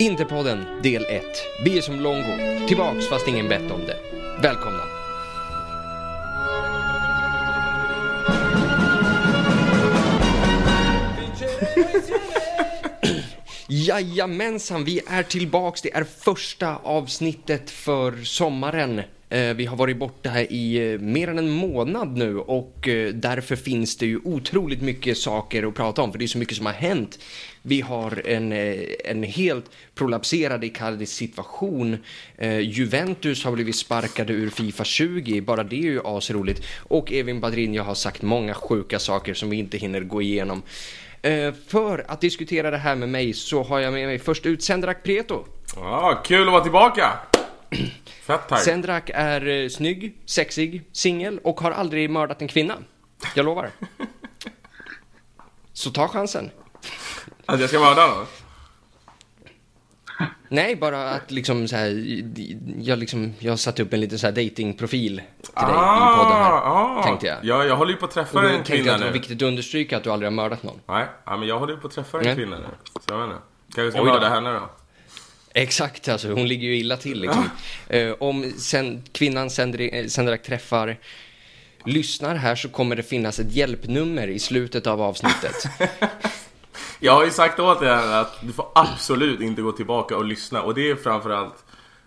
Interpodden del 1. Vi är som Longo. Tillbaks fast ingen bett om det. Välkomna. Jajamensan, vi är tillbaks. Det är första avsnittet för sommaren. Eh, vi har varit borta i eh, mer än en månad nu och eh, därför finns det ju otroligt mycket saker att prata om för det är så mycket som har hänt. Vi har en, en helt prolapserad Icardis situation. Juventus har blivit sparkade ur Fifa 20, bara det är ju asroligt. Och Evin Badrinja har sagt många sjuka saker som vi inte hinner gå igenom. För att diskutera det här med mig så har jag med mig först ut Sendrak Prieto. Ja, kul att vara tillbaka! Fett. Sendrak är eh, snygg, sexig, singel och har aldrig mördat en kvinna. Jag lovar. Så ta chansen. Att jag ska mörda någon? Nej, bara att liksom så här, jag liksom, jag har satt upp en liten så här datingprofil till dig i podden här, tänkte jag. Ah, Ja, jag håller ju på att träffa Och då en tänkte jag kvinna att det var nu. viktigt att understryka att du aldrig har mördat någon. Nej, ja, men jag håller ju på att träffa en Nej. kvinna nu. Så jag vet inte. Kanske ska Oj mörda henne då. Exakt, alltså hon ligger ju illa till liksom. Eh, om sen, kvinnan Sendri- eh, träffar lyssnar här så kommer det finnas ett hjälpnummer i slutet av avsnittet. Jag har ju sagt åt henne att du får absolut inte gå tillbaka och lyssna. Och det är framförallt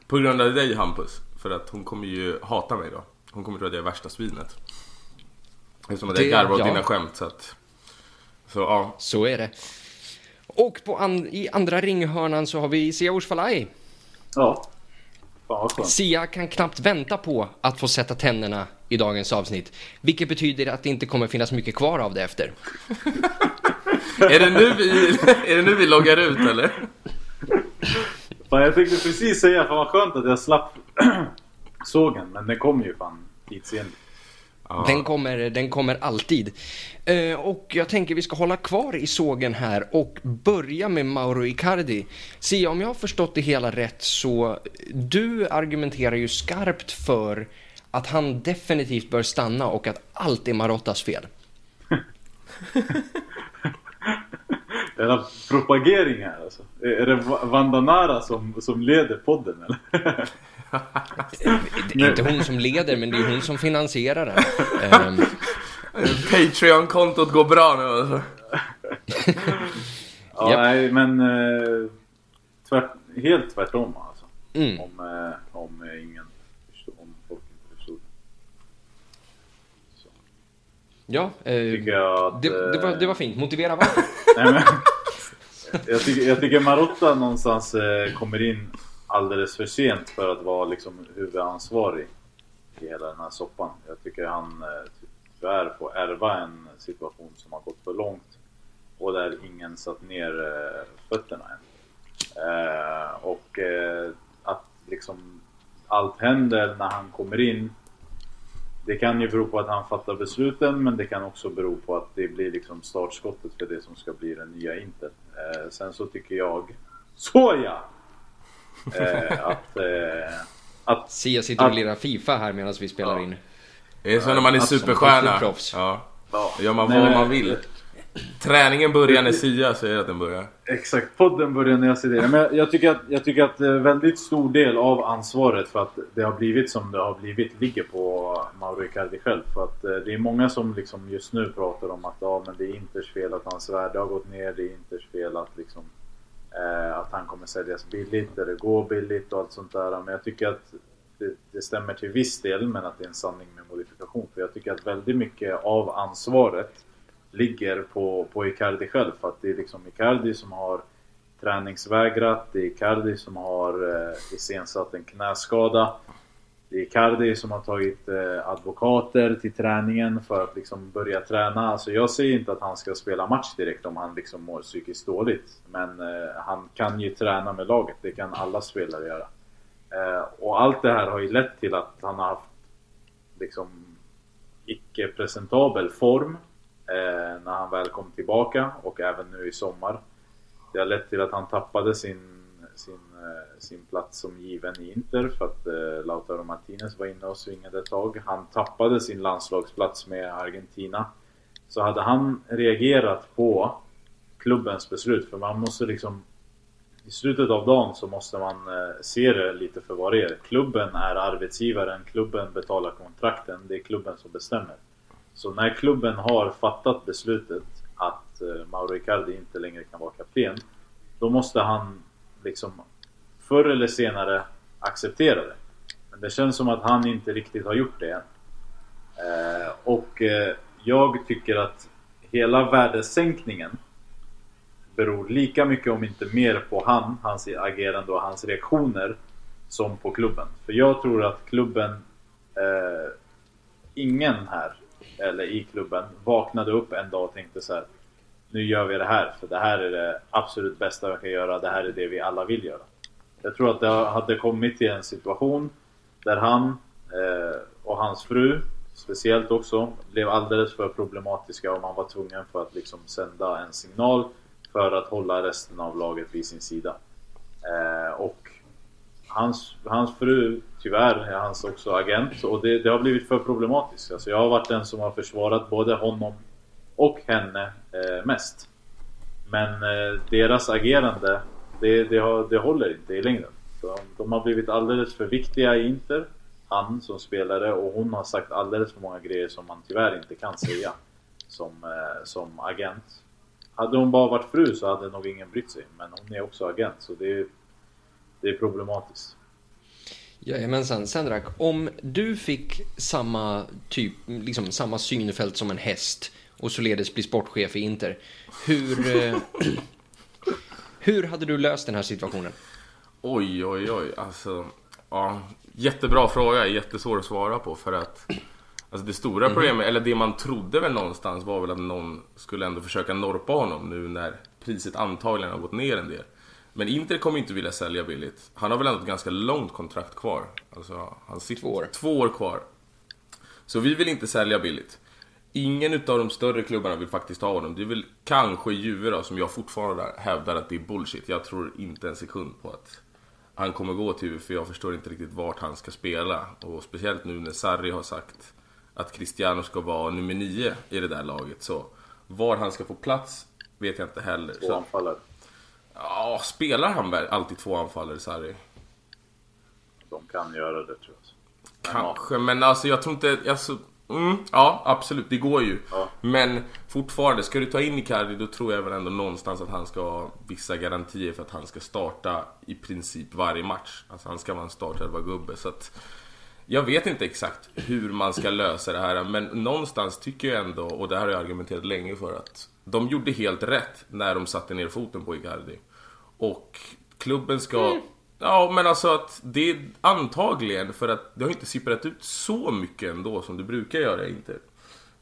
på grund av dig Hampus. För att hon kommer ju hata mig då. Hon kommer tro att jag är värsta svinet. Eftersom att jag Det- garvar åt ja. dina skämt så att... Så ja. Så är det. Och på an- i andra ringhörnan så har vi Sia Ursfalai. Ja. Sia kan knappt vänta på att få sätta tänderna i dagens avsnitt. Vilket betyder att det inte kommer finnas mycket kvar av det efter. Är det nu vi, är det nu vi loggar ut eller? Fan, jag tänkte precis säga fan vad skönt att jag slapp sågen. Men den kommer ju fan tidsenligt. Den, kommer, den kommer alltid. Eh, och jag tänker vi ska hålla kvar i sågen här och börja med Mauro Icardi. Sia, om jag har förstått det hela rätt så du argumenterar ju skarpt för att han definitivt bör stanna och att allt är Marottas fel. Denna propagering här alltså. Är det Va- Vandanara som, som leder podden eller? Det är inte hon som leder, men det är hon som finansierar den. Ehm, Patreon-kontot går bra nu alltså. Ja, Japp. nej men eh, tvärt, helt tvärtom alltså. Mm. Om, eh, om ingen förstår, om folk inte förstod. Så. ja, eh, att, det, det, var, det var fint. Motivera varför. Nej, men, jag, tycker, jag tycker Marotta någonstans eh, kommer in alldeles för sent för att vara liksom huvudansvarig i hela den här soppan. Jag tycker han eh, tyvärr får ärva en situation som har gått för långt och där ingen satt ner eh, fötterna än. Eh, och att liksom allt händer när han kommer in det kan ju bero på att han fattar besluten men det kan också bero på att det blir liksom startskottet för det som ska bli den nya Inter. Sen så tycker jag... Såja! Eh, att... Eh, att Sia sitter och lirar Fifa här medan vi spelar Ja. in. Det är så när man är superstjärna. Ja. ja, gör man vad man vill. Träningen börjar när Sia säger att den börjar. Exakt, podden börjar när jag ser det. Men jag, jag, tycker att, jag tycker att eh, väldigt stor del av ansvaret för att det har blivit som det har blivit ligger på Mauro Icardi själv. För att eh, det är många som liksom just nu pratar om att ja, men det är Inters fel att hans värde har gått ner. Det är Inters fel att, liksom, Eh, att han kommer säljas billigt eller gå billigt och allt sånt där. Men jag tycker att det, det stämmer till viss del men att det är en sanning med modifikation. För jag tycker att väldigt mycket av ansvaret ligger på, på Icardi själv. För att det är liksom Icardi som har träningsvägrat. Det är Icardi som har eh, iscensatt en knäskada. Det är Cardi som har tagit eh, advokater till träningen för att liksom börja träna. Alltså jag säger inte att han ska spela match direkt om han liksom mår psykiskt dåligt. Men eh, han kan ju träna med laget. Det kan alla spelare göra. Eh, och allt det här har ju lett till att han har haft liksom icke-presentabel form eh, när han väl kom tillbaka och även nu i sommar. Det har lett till att han tappade sin, sin, Eh, sin plats som given i Inter för att eh, Lautaro Martinez var inne och svingade ett tag. Han tappade sin landslagsplats med Argentina. Så hade han reagerat på klubbens beslut, för man måste liksom i slutet av dagen så måste man eh, se det lite för vad det är. Klubben är arbetsgivaren, klubben betalar kontrakten, det är klubben som bestämmer. Så när klubben har fattat beslutet att eh, Mauro Icardi inte längre kan vara kapten, då måste han liksom förr eller senare acceptera det. Men det känns som att han inte riktigt har gjort det än. Eh, och eh, jag tycker att hela värdesänkningen beror lika mycket, om inte mer, på han, hans agerande och hans reaktioner som på klubben. För jag tror att klubben, eh, ingen här, eller i klubben, vaknade upp en dag och tänkte så här, Nu gör vi det här, för det här är det absolut bästa vi kan göra. Det här är det vi alla vill göra. Jag tror att det hade kommit till en situation där han eh, och hans fru speciellt också blev alldeles för problematiska och man var tvungen för att liksom sända en signal för att hålla resten av laget vid sin sida. Eh, och hans, hans fru, tyvärr, är hans också agent och det, det, har blivit för problematiskt. Alltså jag har varit den som har försvarat både honom och henne eh, mest. Men eh, deras agerande, det, det, har, det håller inte i längden. De, de har blivit alldeles för viktiga i Inter han som spelare och hon har sagt alldeles för många grejer som man tyvärr inte kan säga som, eh, som agent. Hade hon bara varit fru så hade nog ingen brytt sig. Men hon är också agent så det är, det är problematiskt. Jajamensan, Sendrak. Om du fick samma typ, liksom samma synfält som en häst och således bli sportchef i Inter. Hur, eh, hur hade du löst den här situationen? Oj, oj, oj. Alltså, ja, jättebra fråga. Jättesvår att svara på för att Alltså det stora mm. problemet, eller det man trodde väl någonstans var väl att någon skulle ändå försöka norpa honom nu när priset antagligen har gått ner en del. Men Inter kommer inte vilja sälja billigt. Han har väl ändå ett ganska långt kontrakt kvar. Alltså, han sitter två år. Två år kvar. Så vi vill inte sälja billigt. Ingen utav de större klubbarna vill faktiskt ha honom. Det är väl kanske Juve då, som jag fortfarande hävdar att det är bullshit. Jag tror inte en sekund på att han kommer gå till Juve, för jag förstår inte riktigt vart han ska spela. Och speciellt nu när Sarri har sagt att Cristiano ska vara nummer nio i det där laget. Så var han ska få plats vet jag inte heller. Två anfallare. Ja, spelar han väl alltid två anfallare, Sarri? De kan göra det tror jag. Kanske, men alltså jag tror inte... Alltså, mm, ja, absolut, det går ju. Ja. Men fortfarande, ska du ta in Icardi då tror jag väl ändå någonstans att han ska ha vissa garantier för att han ska starta i princip varje match. Alltså han ska vara en startelva-gubbe. Så att, jag vet inte exakt hur man ska lösa det här, men någonstans tycker jag ändå, och det här har jag argumenterat länge för, att de gjorde helt rätt när de satte ner foten på Icardi. Och klubben ska... Mm. Ja, men alltså att det är antagligen, för att det har inte sipprat ut så mycket ändå som det brukar göra inte.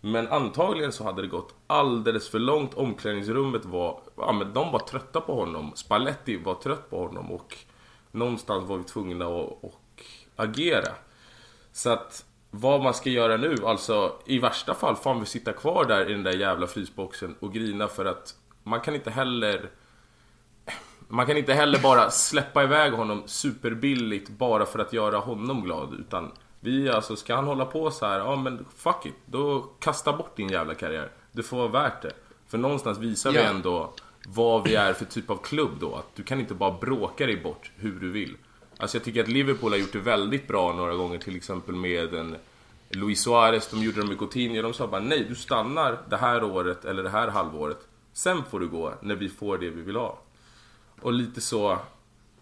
Men antagligen så hade det gått alldeles för långt. Omklädningsrummet var... Ja, men de var trötta på honom. Spalletti var trött på honom och någonstans var vi tvungna att, och agera. Så att vad man ska göra nu, alltså i värsta fall fan vi sitta kvar där i den där jävla frysboxen och grina för att man kan inte heller man kan inte heller bara släppa iväg honom superbilligt bara för att göra honom glad utan vi alltså, ska han hålla på så här, ja men fuck it, då kasta bort din jävla karriär. Det får vara värt det. För någonstans visar ja. vi ändå vad vi är för typ av klubb då. Att du kan inte bara bråka dig bort hur du vill. Alltså jag tycker att Liverpool har gjort det väldigt bra några gånger, till exempel med en Luis Suarez, de gjorde det med Coutinho. De sa bara nej, du stannar det här året eller det här halvåret. Sen får du gå när vi får det vi vill ha. Och lite så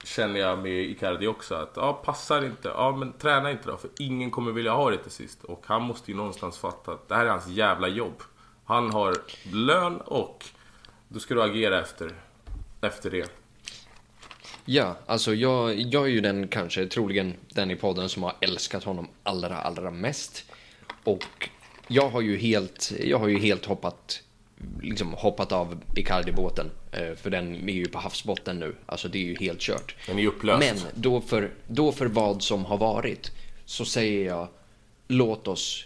känner jag med Icardi också att, ja passar inte, ja men träna inte då för ingen kommer vilja ha det till sist. Och han måste ju någonstans fatta att det här är hans jävla jobb. Han har lön och då ska du agera efter, efter det. Ja, alltså jag, jag är ju den kanske troligen den i podden som har älskat honom allra, allra mest. Och jag har ju helt, jag har ju helt hoppat, liksom hoppat av Icardi-båten. Eh, för den är ju på havsbotten nu. Alltså det är ju helt kört. Den är upplöst. Men då för, då för vad som har varit så säger jag låt oss,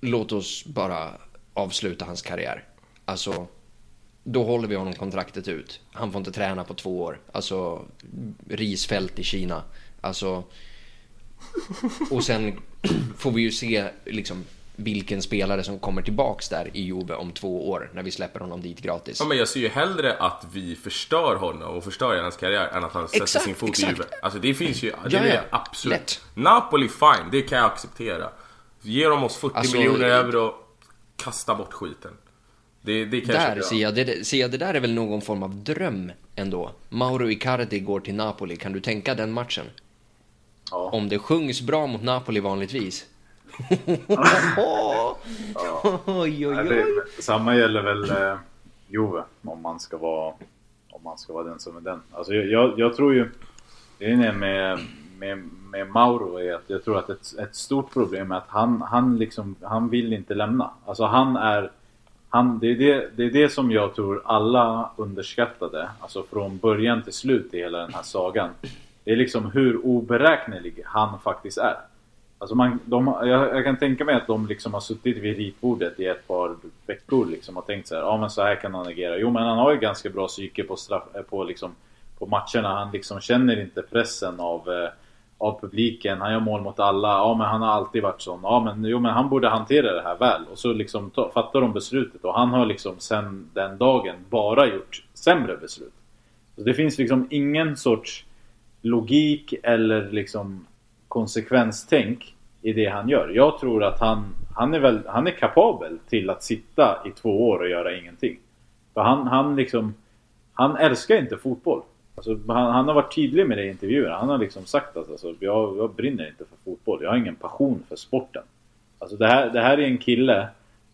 låt oss bara avsluta hans karriär. Alltså då håller vi honom kontraktet ut. Han får inte träna på två år. Alltså, risfält i Kina. Alltså, och sen får vi ju se liksom vilken spelare som kommer tillbaks där i Juve om två år när vi släpper honom dit gratis. Ja, men jag ser ju hellre att vi förstör honom och förstör hans karriär än att han sätter Exakt, sin fot exakt. i Juve. Alltså det finns ju, det Ja, är ja. absolut. Lätt. Napoli, fine, det kan jag acceptera. Ger de oss 40 Alltså, miljoner euro, kasta bort skiten. Det, det kan jag Där köpa. ser jag, det, ser jag, det där är väl någon form av dröm ändå. Mauro Icardi går till Napoli, kan du tänka den matchen? Ja. Om det sjungs bra mot Napoli vanligtvis. Oj, oj, oj. det, samma gäller väl eh, Juve om man ska vara om man ska vara den som är den. Alltså jag, jag, jag tror ju grejen är med, med, med Mauro är att jag tror att ett, ett stort problem är att han, han liksom han vill inte lämna. Alltså han är han, det, är det, det är det som jag tror alla underskattade. Alltså från början till slut i hela den här sagan. Det är liksom hur oberäknelig han faktiskt är. Alltså man, de, jag, jag kan tänka mig att de liksom har suttit vid ritbordet i ett par veckor liksom och tänkt så här, ja men så här kan han agera. Jo men han har ju ganska bra psyke på, straff, eh, på, liksom, på matcherna. Han liksom känner inte pressen av, eh, av publiken. Han gör mål mot alla. Ja men han har alltid varit sån. Ja men, jo, men han borde hantera det här väl. Och så liksom ta, fattar de beslutet och han har liksom sen den dagen bara gjort sämre beslut. Så det finns liksom ingen sorts logik eller liksom konsekvenstänk i det han gör. Jag tror att han, han, är, väl, han är kapabel till att sitta i två år och göra ingenting. För han, han liksom, han älskar inte fotboll. Alltså, han, han har varit tydlig med det i intervjuer. Han har liksom sagt att alltså, jag, jag brinner inte för fotboll. Jag har ingen passion för sporten. Alltså det här, det här är en kille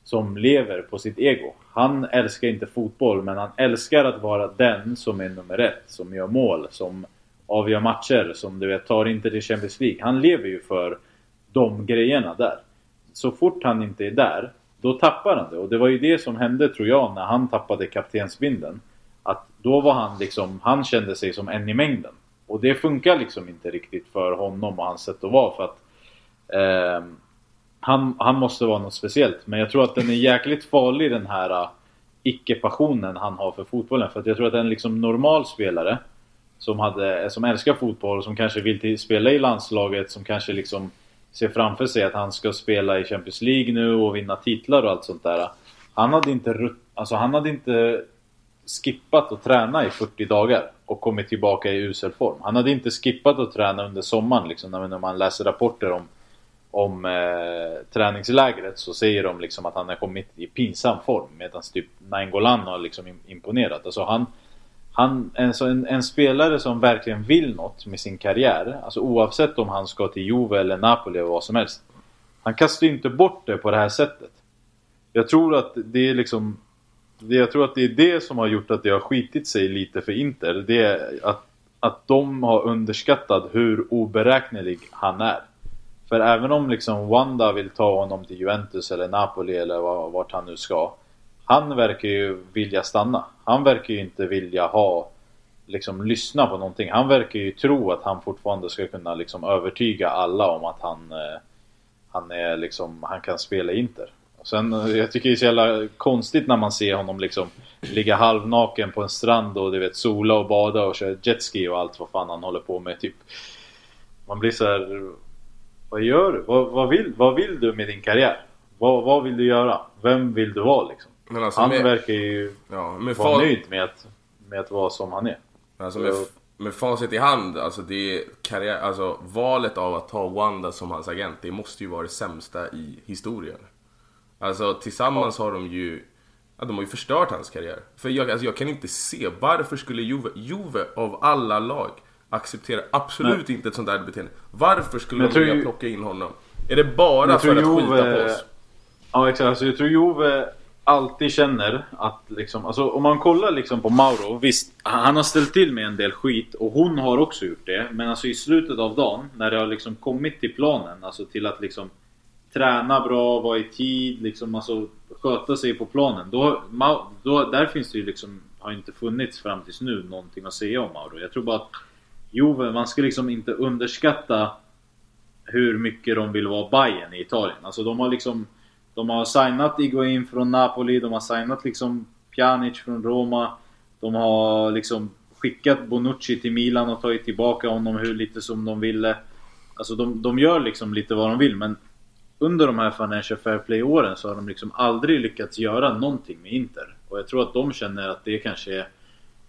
som lever på sitt ego. Han älskar inte fotboll men han älskar att vara den som är nummer ett. Som gör mål, som avgör matcher, som du vet tar inte till Champions League. Han lever ju för de grejerna där. Så fort han inte är där, då tappar han det. Och det var ju det som hände tror jag när han tappade kaptensbindeln. Att då var han liksom, han kände sig som en i mängden. Och det funkar liksom inte riktigt för honom och hans sätt att vara för att eh, han, han måste vara något speciellt. Men jag tror att den är jäkligt farlig den här icke-passionen han har för fotbollen. För att jag tror att en liksom normal spelare som, hade, som älskar fotboll, som kanske vill till, spela i landslaget, som kanske liksom ser framför sig att han ska spela i Champions League nu och vinna titlar och allt sånt där. Han hade inte, alltså han hade inte skippat att träna i 40 dagar och kommit tillbaka i usel form. Han hade inte skippat att träna under sommaren liksom, när man läser rapporter om om eh, träningslägret så säger de liksom att han har kommit i pinsam form medan typ Nainggolan har liksom imponerat. Alltså han, han, en, en, en spelare som verkligen vill något med sin karriär, alltså oavsett om han ska till Juve eller Napoli eller vad som helst. Han kastar ju inte bort det på det här sättet. Jag tror att det är liksom det, Jag tror att det är det som har gjort att det har skitit sig lite för Inter. Det är att, att de har underskattat hur oberäknelig han är. För även om liksom Wanda vill ta honom till Juventus eller Napoli eller vart han nu ska. Han verkar ju vilja stanna. Han verkar ju inte vilja ha liksom lyssna på någonting. Han verkar ju tro att han fortfarande ska kunna liksom övertyga alla om att han eh, han är liksom, han kan spela i Inter. Och sen, eh, jag tycker det är så jävla konstigt när man ser honom liksom ligga halvnaken på en strand och du vet sola och bada och köra jetski och allt vad fan han håller på med typ. Man blir så här. Vad gör du? Vad, vad, vill, vad vill du med din karriär? Vad, vad vill du göra? Vem vill du vara liksom? Men alltså Han med, verkar ju ja, med, vara nöjd med att, med att vara som han är. alltså med, med facit i hand, alltså det är karriär, alltså valet av att ta Wanda som hans agent, det måste ju vara det sämsta i historien. Alltså tillsammans har de ju, ja, de har ju förstört hans karriär. För jag, alltså, jag kan inte se, varför skulle Juve, Juve av alla lag acceptera absolut inte ett sånt där beteende. Varför skulle de vilja ju- plocka in honom? Är det bara för att skita Juve- på oss? Ja exakt, alltså, jag tror Juve alltid känner att liksom, alltså om man kollar liksom på Mauro, visst han har ställt till med en del skit och hon har också gjort det. Men alltså i slutet av dagen, när det har liksom kommit till planen, alltså till att liksom träna bra, vara i tid, liksom alltså sköta sig på planen. Då, då, där finns det ju liksom, har inte funnits fram tills nu någonting att säga om Mauro. Jag tror bara att Juve, man ska liksom inte underskatta hur mycket de vill vara Bayern i Italien. Alltså de har liksom de har signat Iguain från Napoli, de har signat liksom Pjanic från Roma. De har liksom skickat Bonucci till Milan och tagit tillbaka honom hur lite som de ville. Alltså de, de gör liksom lite vad de vill men under de här Financial Fair Play-åren så har de liksom aldrig lyckats göra någonting med Inter. Och jag tror att de känner att det kanske är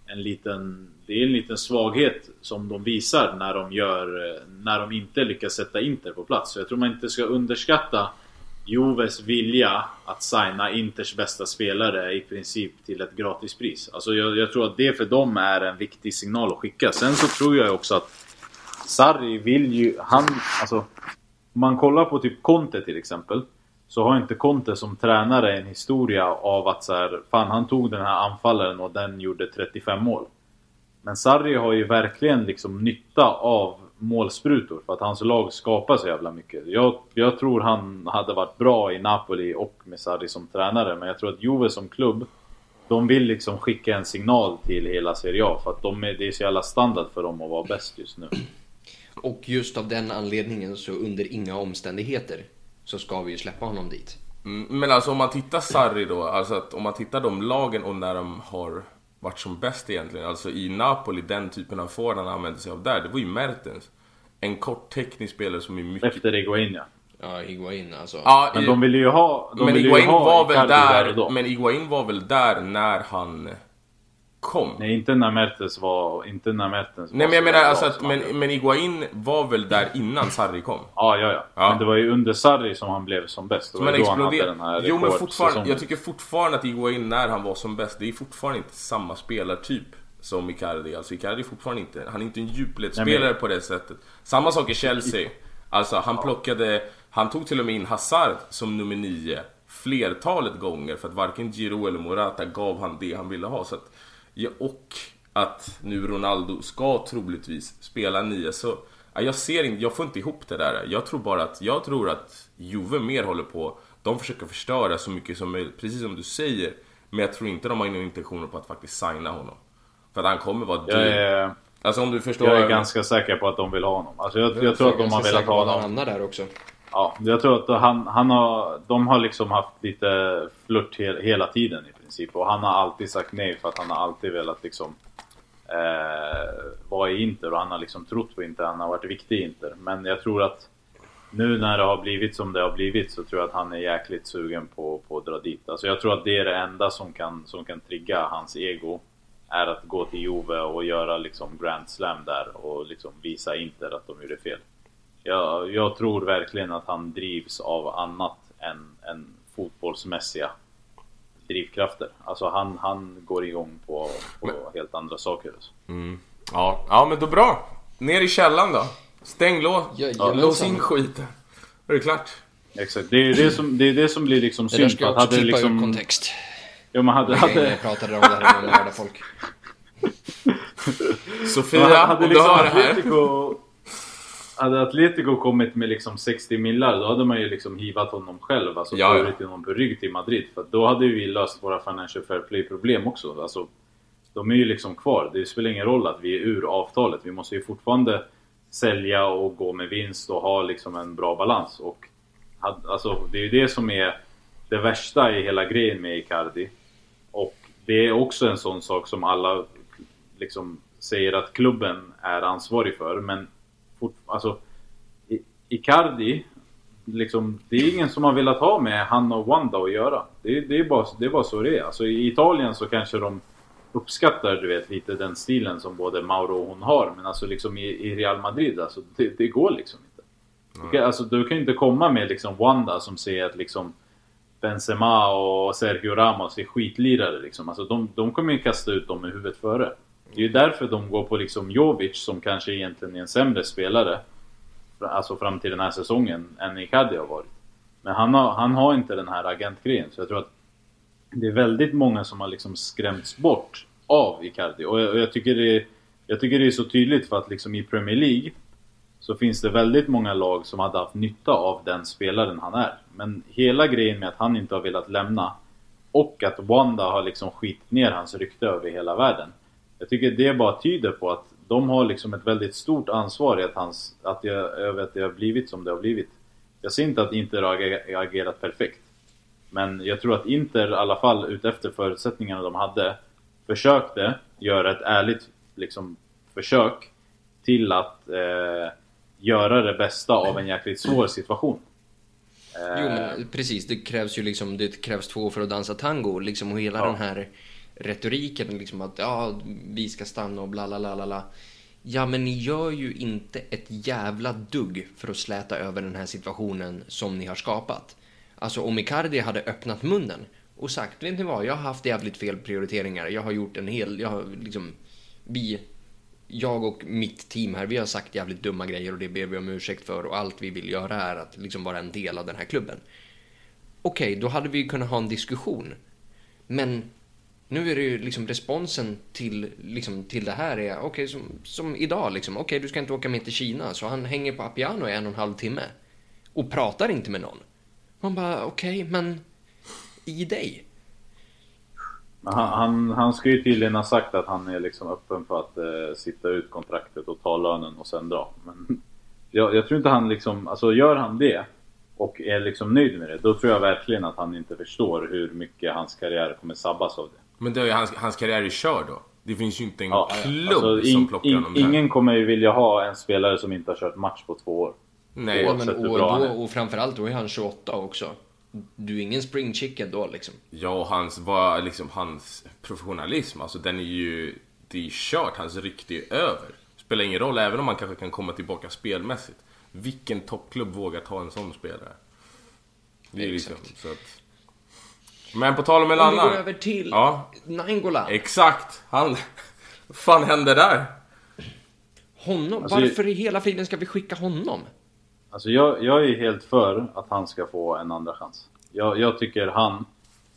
en liten, det är en liten svaghet som de visar när de gör, när de inte lyckas sätta Inter på plats. Så jag tror man inte ska underskatta Joves vilja att signa Inters bästa spelare i princip till ett gratispris. Alltså jag, jag tror att det för dem är en viktig signal att skicka. Sen så tror jag också att Sarri vill ju, han, alltså om man kollar på typ Conte till exempel så har inte Conte som tränare en historia av att så här, fan han tog den här anfallaren och den gjorde 35 mål. Men Sarri har ju verkligen liksom nytta av målsprutor för att hans lag skapar så jävla mycket. Jag, jag tror han hade varit bra i Napoli och med Sarri som tränare men jag tror att Juve som klubb de vill liksom skicka en signal till hela Serie A för att de är, det är så jävla standard för dem att vara bäst just nu. Och just av den anledningen så under inga omständigheter så ska vi ju släppa honom dit. Mm, men alltså om man tittar Sarri då, alltså att om man tittar de lagen och när de har varit som bäst egentligen. Alltså i Napoli, den typen av forward han använde sig av där, det var ju Mertens. En kort teknisk spelare som är mycket... Efter Iguain ja. Ja, Higuain alltså. Ja, Men de ville ju ha... De men Iguain ha var väl där, då. men Iguain var väl där när han kom? Nej, inte när Mertens var... Inte när Mertens Nej men jag menar alltså att, men, men Iguain var väl där innan Sarri kom? Ja, ja, ja, Ja. Men det var ju under Sarri som han blev som bäst. Som han då han hade exploderade. den Jo men fortfarande, jag tycker fortfarande att Iguain när han var som bäst, det är fortfarande inte samma spelartyp som Icardi. Alltså Icardi är fortfarande inte, han är inte en djupledsspelare Nej, men- på det sättet. Samma sak i Chelsea. Alltså han plockade, han tog till och med in Hazard som nummer nio flertalet gånger för att varken Giro eller Morata gav han det han ville ha. Så att, ja, och att nu Ronaldo ska troligtvis spela nio så ja, jag ser inte, jag får inte ihop det där. Jag tror bara att, jag tror att Juve mer håller på, de försöker förstöra så mycket som möjligt, precis som du säger. Men jag tror inte de har några intentioner på att faktiskt signa honom. För att han kommer vara dyr. Jag är, Alltså om du förstår. jag är ganska säker på att de vill ha honom. Alltså jag, jag tror att de har velat ha honom. hamnar där också. Ja, jag tror att han, han har, de har liksom haft lite flört he, hela tiden i princip. Och han har alltid sagt nej för att han har alltid velat liksom eh, vara i Inter och han har liksom trott på Inter. Han har varit viktig i Inter. Men jag tror att nu när det har blivit som det har blivit så tror jag att han är jäkligt sugen på, på att dra dit. Alltså jag tror att det är det enda som kan, som kan trigga hans ego. Är att gå till Juve och göra liksom Grand Slam där och liksom visa Inter att de gjorde fel. Jag, jag tror verkligen att han drivs av annat än, än fotbollsmässiga drivkrafter. Alltså han, han går igång på, på helt andra saker. Alltså. Ja, ja men då bra. Ner i källaren då. Stäng lås. Jajamensan. lås in skiten. Då är det klart. Exakt, det är det som, det är det som blir liksom Det där synd. ska jag också hade klippa ur liksom, kontext. ja, men hade, Jag hade, pratade om det här med folk. Sofia, hade om du liksom hör det här. Hade Atletico kommit med liksom 60 millar då hade man ju liksom hivat honom själv. Alltså Ja, ja. burit honom på rygg till Madrid. För då hade vi löst våra financial fair play problem också. Alltså, de är ju liksom kvar. Det spelar ingen roll att vi är ur avtalet. Vi måste ju fortfarande sälja och gå med vinst och ha liksom en bra balans. Och alltså, det är ju det som är det värsta i hela grejen med Icardi. Och det är också en sån sak som alla liksom säger att klubben är ansvarig för. Men fort, alltså, I- Icardi, liksom, det är ingen som har velat ha med han och Wanda att göra. Det, är- det, är, bara, det är bara så det är. Alltså, I Italien så kanske de uppskattar du vet lite den stilen som både Mauro och hon har. Men alltså liksom i, i Real Madrid, alltså, det, det går liksom inte. Du kan, alltså, du kan ju inte komma med liksom Wanda som säger att liksom Benzema och Sergio Ramos är skitlirare liksom. Alltså de, de kommer ju kasta ut dem med huvudet före. Det är ju därför de går på liksom Jovic som kanske egentligen är en sämre spelare. Alltså fram till den här säsongen än Icardi har varit. Men han har, han har inte den här agentgrejen så jag tror att det är väldigt många som har liksom skrämts bort av Icardi. Och jag, och jag, tycker det jag tycker det är så tydligt för att liksom i Premier League så finns det väldigt många lag som hade haft nytta av den spelaren han är. Men hela grejen med att han inte har velat lämna och att Wanda har liksom skitit ner hans rykte över hela världen. Jag tycker det bara tyder på att de har liksom ett väldigt stort ansvar i att hans, att jag, över att det har blivit som det har blivit. Jag ser inte att Inter har age- agerat perfekt. Men jag tror att Inter i alla fall utefter förutsättningarna de hade försökte göra ett ärligt liksom, försök till att eh, göra det bästa av en jäkligt svår situation. Jo, men precis. Det krävs ju liksom, det krävs två för att dansa tango. Liksom, och hela Ja. den här retoriken liksom att ja, vi ska stanna och bla bla bla bla, bla. Ja, men ni gör ju inte ett jävla dugg för att släta över den här situationen som ni har skapat. Alltså om Icardi hade öppnat munnen och sagt, vet ni vad, jag har haft jävligt fel prioriteringar. Jag har gjort en hel, jag har liksom, vi, jag och mitt team här, vi har sagt jävligt dumma grejer och det ber vi om ursäkt för och allt vi vill göra är att liksom vara en del av den här klubben. Okej, då hade vi kunnat ha en diskussion. Men nu är det ju liksom responsen till, liksom, till det här är, okej, som, som idag liksom, okej, du ska inte åka med till Kina, så han hänger på Appiano i en och en halv timme och pratar inte med någon. Man bara, okej, men i dig. Han, han, han ska ju tydligen ha sagt att han är liksom öppen för att eh, sitta ut kontraktet och ta lönen och sen dra. Men jag, jag tror inte han liksom, alltså gör han det och är liksom nöjd med det, då tror jag verkligen att han inte förstår hur mycket hans karriär kommer sabbas av det. Men det är ju hans, hans karriär är körd då. Det finns ju inte en Ja, klubb alltså, som in, plockar in, honom där. ingen kommer ju vilja ha en spelare som inte har kört match på två år. Nej, Ja, men, och, bra han då, och framförallt, då är han 28 också. Du är ingen spring chicken då liksom. Ja, och hans, vad, liksom, hans professionalism, alltså den är ju... Det är ju kört, hans rykte är över. Spelar ingen roll, även om man kanske kan komma tillbaka spelmässigt. Vilken toppklubb vågar ta en sån spelare? Det är ju liksom, Exakt. så att... Men på tal om en Om vi annan. går över till Ja. Nainggolan. Exakt! Han... Vad fan hände där? Honom, Alltså, varför i hela friden ska vi skicka honom? Alltså jag, jag är helt för att han ska få en andra chans. Jag, jag tycker han,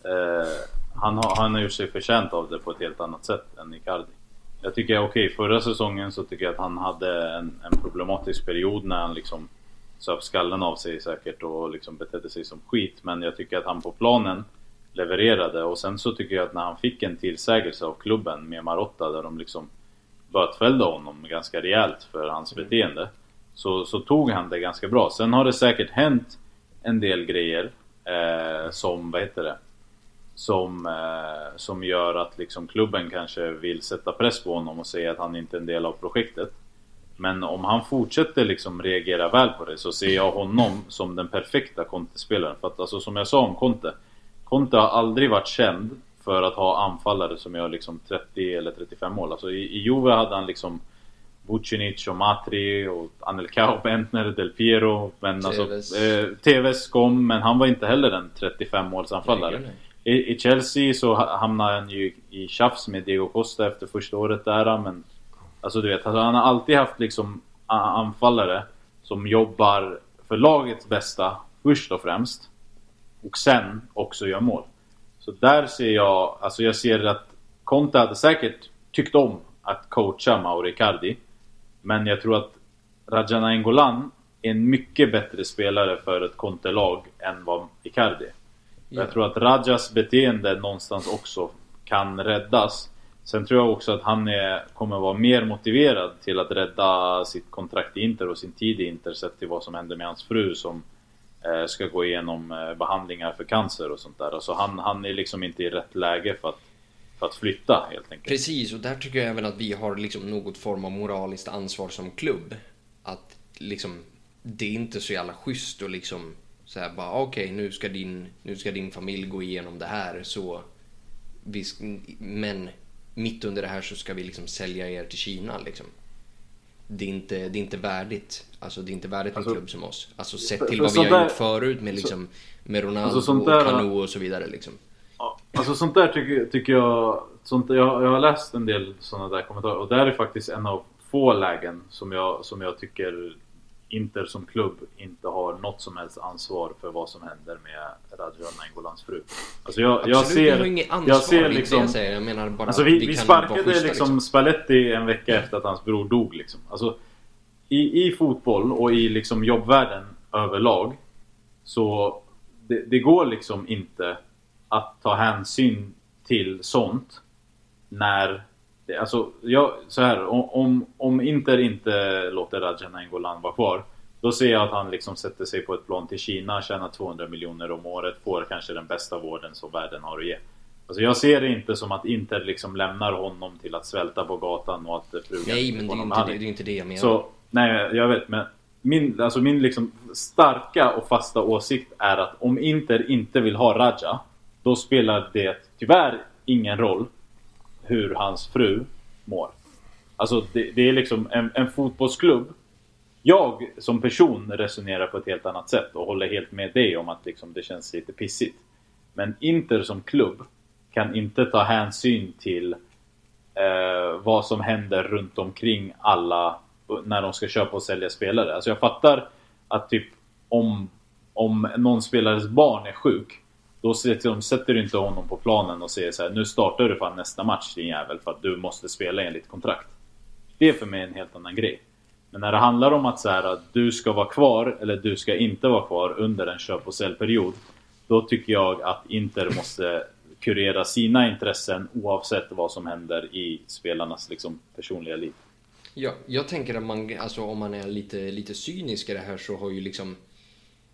eh, han, har, han har gjort sig förtjänt av det på ett helt annat sätt än Icardi. Jag tycker, okej, förra säsongen så tycker jag att han hade en, en problematisk period när han liksom söp skallen av sig säkert och liksom betedde sig som skit. Men jag tycker att han på planen levererade och sen så tycker jag att när han fick en tillsägelse av klubben med Marotta där de liksom bötfällde honom ganska rejält för hans beteende. Så, så tog han det ganska bra. Sen har det säkert hänt en del grejer eh, som, vad heter det? Som, eh, som gör att liksom klubben kanske vill sätta press på honom och säga att han inte är en del av projektet. Men om han fortsätter liksom reagera väl på det så ser jag honom som den perfekta Conte-spelaren. För att alltså som jag sa om Conte. Conte har aldrig varit känd för att ha anfallare som gör liksom 30 eller 35 mål. Alltså i, i Juve hade han liksom Vucinic och Matri och Anelka och Bentner, Del Piero. Men alltså, Tevez. eh, Tevez kom, men han var inte heller en 35 målsanfallare. I, I Chelsea så ha- hamnade han ju i tjafs med Diego Costa efter första året där men Alltså du vet, alltså, han har alltid haft liksom anfallare som jobbar för lagets bästa först och främst. Och sen också gör mål. Så där ser jag, alltså jag ser att Conte hade säkert tyckt om att coacha Mauro Icardi. Men jag tror att Raja Nainggolan är en mycket bättre spelare för ett Conte-lag än vad Icardi. Ja. Jag tror att Rajas beteende någonstans också kan räddas. Sen tror jag också att han är, kommer vara mer motiverad till att rädda sitt kontrakt i Inter och sin tid i Inter sett till vad som händer med hans fru som Eh, ska gå igenom eh, behandlingar för cancer och sånt där. Alltså han, han är liksom inte i rätt läge för att, för att flytta helt enkelt. Precis, och där tycker jag även att vi har liksom något form av moraliskt ansvar som klubb. Att liksom, det är inte så jävla schysst och liksom så här bara okej nu, ska din, nu ska din familj gå igenom det här så vi, men mitt under det här så ska vi liksom sälja er till Kina liksom. Det är inte, det är inte värdigt. Alltså det är inte värdigt en Alltså, klubb som oss. Alltså sett till vad vi har där- gjort förut med liksom med Ronaldo Alltså, och Kanu och så vidare liksom. Ja, alltså sånt där tycker, tycker jag... Sånt, jag, jag har läst en del såna där kommentarer och där är faktiskt en av få lägen som jag, som jag tycker Inter som klubb inte har något som helst ansvar för vad som händer med Raja Naingolans fru. Alltså jag, jag Absolut, ser... vi har inget ansvar. jag ser det liksom... jag säger. Jag menar bara Alltså vi, vi, kan sparkade schyssta, liksom, Spalletti en vecka efter att hans bror dog liksom. Alltså, i, I fotboll och i liksom jobbvärlden överlag Så det, det går liksom inte att ta hänsyn till sånt när Alltså, jag, så här, om- om, Inter inte låter Raja Nainggolan vara kvar Då ser jag att han liksom sätter sig på ett plan till Kina, tjänar 200 miljoner om året, får kanske den bästa vården som världen har att ge. Alltså jag ser det inte som att Inter liksom lämnar honom till att svälta på gatan och att frugan Nej, men det är inte, det, det är inte det jag menar. Så, nej jag vet men min, alltså min liksom starka och fasta åsikt är att om Inter inte vill ha Raja, då spelar det tyvärr ingen roll hur hans fru mår. Alltså det, det är liksom en, en fotbollsklubb jag som person resonerar på ett helt annat sätt och håller helt med dig om att liksom det känns lite pissigt. Men Inter som klubb kan inte ta hänsyn till eh, vad som händer runt omkring alla när de ska köpa och sälja spelare. Alltså jag fattar att typ om, om någon spelares barn är sjuk då sätter du inte honom på planen och säger så här, nu startar du fan nästa match din jävel för att du måste spela enligt kontrakt. Det är för mig en helt annan grej. Men när det handlar om att så här, att du ska vara kvar eller du ska inte vara kvar under en köp och säljperiod. Då tycker jag att Inter måste kurera sina intressen oavsett vad som händer i spelarnas liksom, personliga liv. Ja, jag tänker att man, alltså, om man är lite, lite cynisk i det här så har ju liksom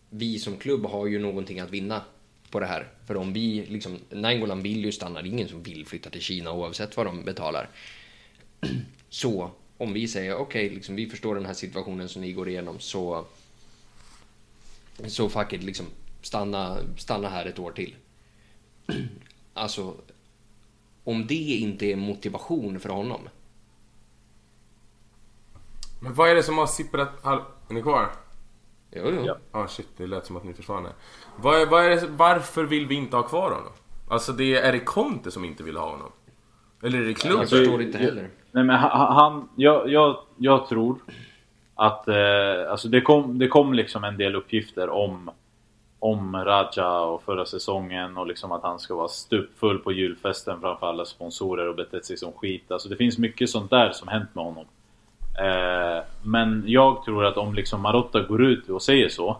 vi som klubb har ju någonting att vinna på det här. För om vi, liksom, Nainggolan vill ju stanna, det är ingen som vill flytta till Kina oavsett vad de betalar. Så om vi säger okej, okay, liksom, vi förstår den här situationen som ni går igenom så så fuck it, liksom stanna, stanna här ett år till. Alltså, om det inte är motivation för honom. Men vad är det som har sipprat... Är ni kvar? Jo, jo. Ja, ah, shit, det lät som att ni försvann. Är det, varför vill vi inte ha kvar honom? Alltså, det, är det Conte som inte vill ha honom? Eller är det klubben? Jag förstår inte heller. Nej men han, jag, jag, jag tror att eh, alltså det, kom, det kom liksom en del uppgifter om om Raja och förra säsongen och liksom att han ska vara stupfull på julfesten framför alla sponsorer och betett sig som skit. Alltså det finns mycket sånt där som hänt med honom. Eh, men jag tror att om liksom Marotta går ut och säger så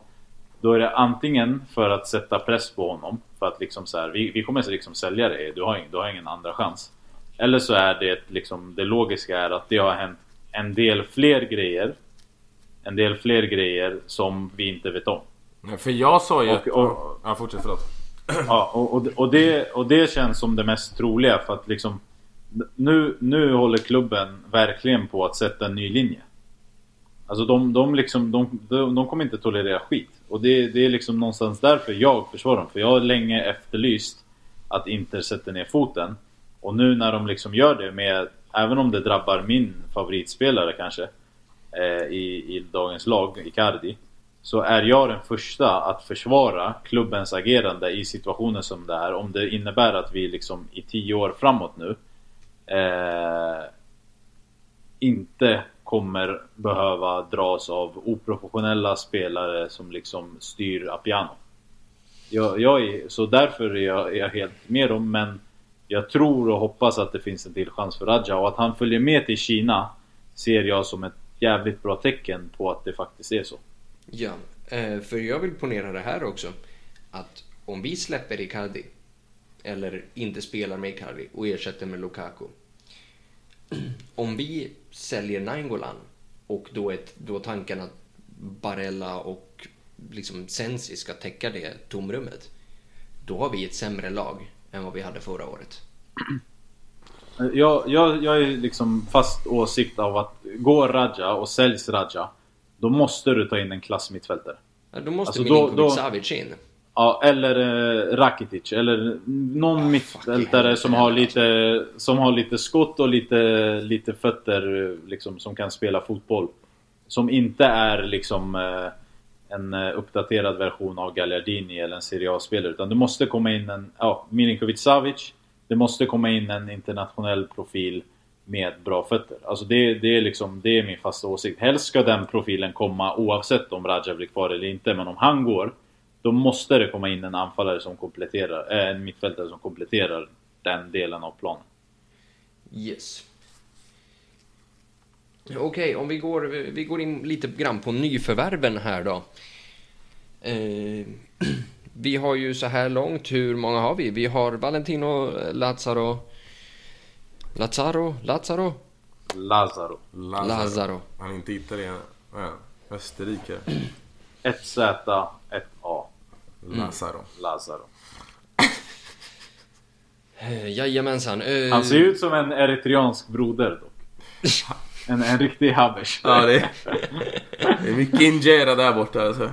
Då är det antingen för att sätta press på honom För att liksom så här, vi, vi kommer liksom sälja dig, du har, du har ingen andra chans eller så är det liksom, det logiska är att det har hänt en del fler grejer. En del fler grejer som vi inte vet om. För jag sa ju... Och, och, ja, fortsätt förlåt. Ja, och, och, och, det, och det känns som det mest troliga för att liksom... Nu, nu håller klubben verkligen på att sätta en ny linje. Alltså de, de, liksom, de, de, de kommer inte tolerera skit. Och det, det är liksom någonstans därför jag försvarar dem. För jag har länge efterlyst att Inter sätter ner foten. Och nu när de liksom gör det med, även om det drabbar min favoritspelare kanske eh, i, i dagens lag, Icardi Så är jag den första att försvara klubbens agerande i situationer som det här Om det innebär att vi liksom i tio år framåt nu eh, Inte kommer behöva dras av oprofessionella spelare som liksom styr Apiano jag, jag är, Så därför är jag, är jag helt med dem men jag tror och hoppas att det finns en till chans för Raja och att han följer med till Kina ser jag som ett jävligt bra tecken på att det faktiskt är så. Ja, eh, för jag vill ponera det här också. Att om vi släpper Icardi eller inte spelar med Icardi och ersätter med Lukaku. Om vi säljer Nainggolan och då är då tanken att Barella och liksom Sensi ska täcka det tomrummet. Då har vi ett sämre lag än vad vi hade förra året. Jag, jag, jag är liksom fast åsikt av att går Raja och säljs Raja Då måste du ta in en klass mittfältare. Ja, då måste alltså, Milinkovic Savic in. Ja, eller eh, Rakitic. Eller någon ah, mittfältare som har lite Som har lite skott och lite, lite fötter liksom, som kan spela fotboll. Som inte är liksom eh, en eh, uppdaterad version av Gagliardini eller en Serie A-spelare. Utan det måste komma in en, ja, Milinkovic Savic. Det måste komma in en internationell profil med bra fötter. Alltså det, det, är liksom, det är min fasta åsikt. Helst ska den profilen komma oavsett om Raja blir kvar eller inte. Men om han går, då måste det komma in en anfallare som kompletterar, äh, en mittfältare som kompletterar den delen av planen. Yes. Okej, okay, om vi går, vi går in lite grann på nyförvärven här då. Eh, vi har ju så här långt, hur många har vi? Vi har Valentino Lazzaro... Lazzaro? Lazzaro? Lazaro. Lazaro. Lazaro. Han är inte italienare. Ja, Österrike. Ett Z, ett A. Lazaro. Mm. Lazaro. Eh, jajamensan. Uh... Han ser ut som en eritreansk broder dock. En, en riktig habbers. Ja, det Det är mycket injera där borta alltså.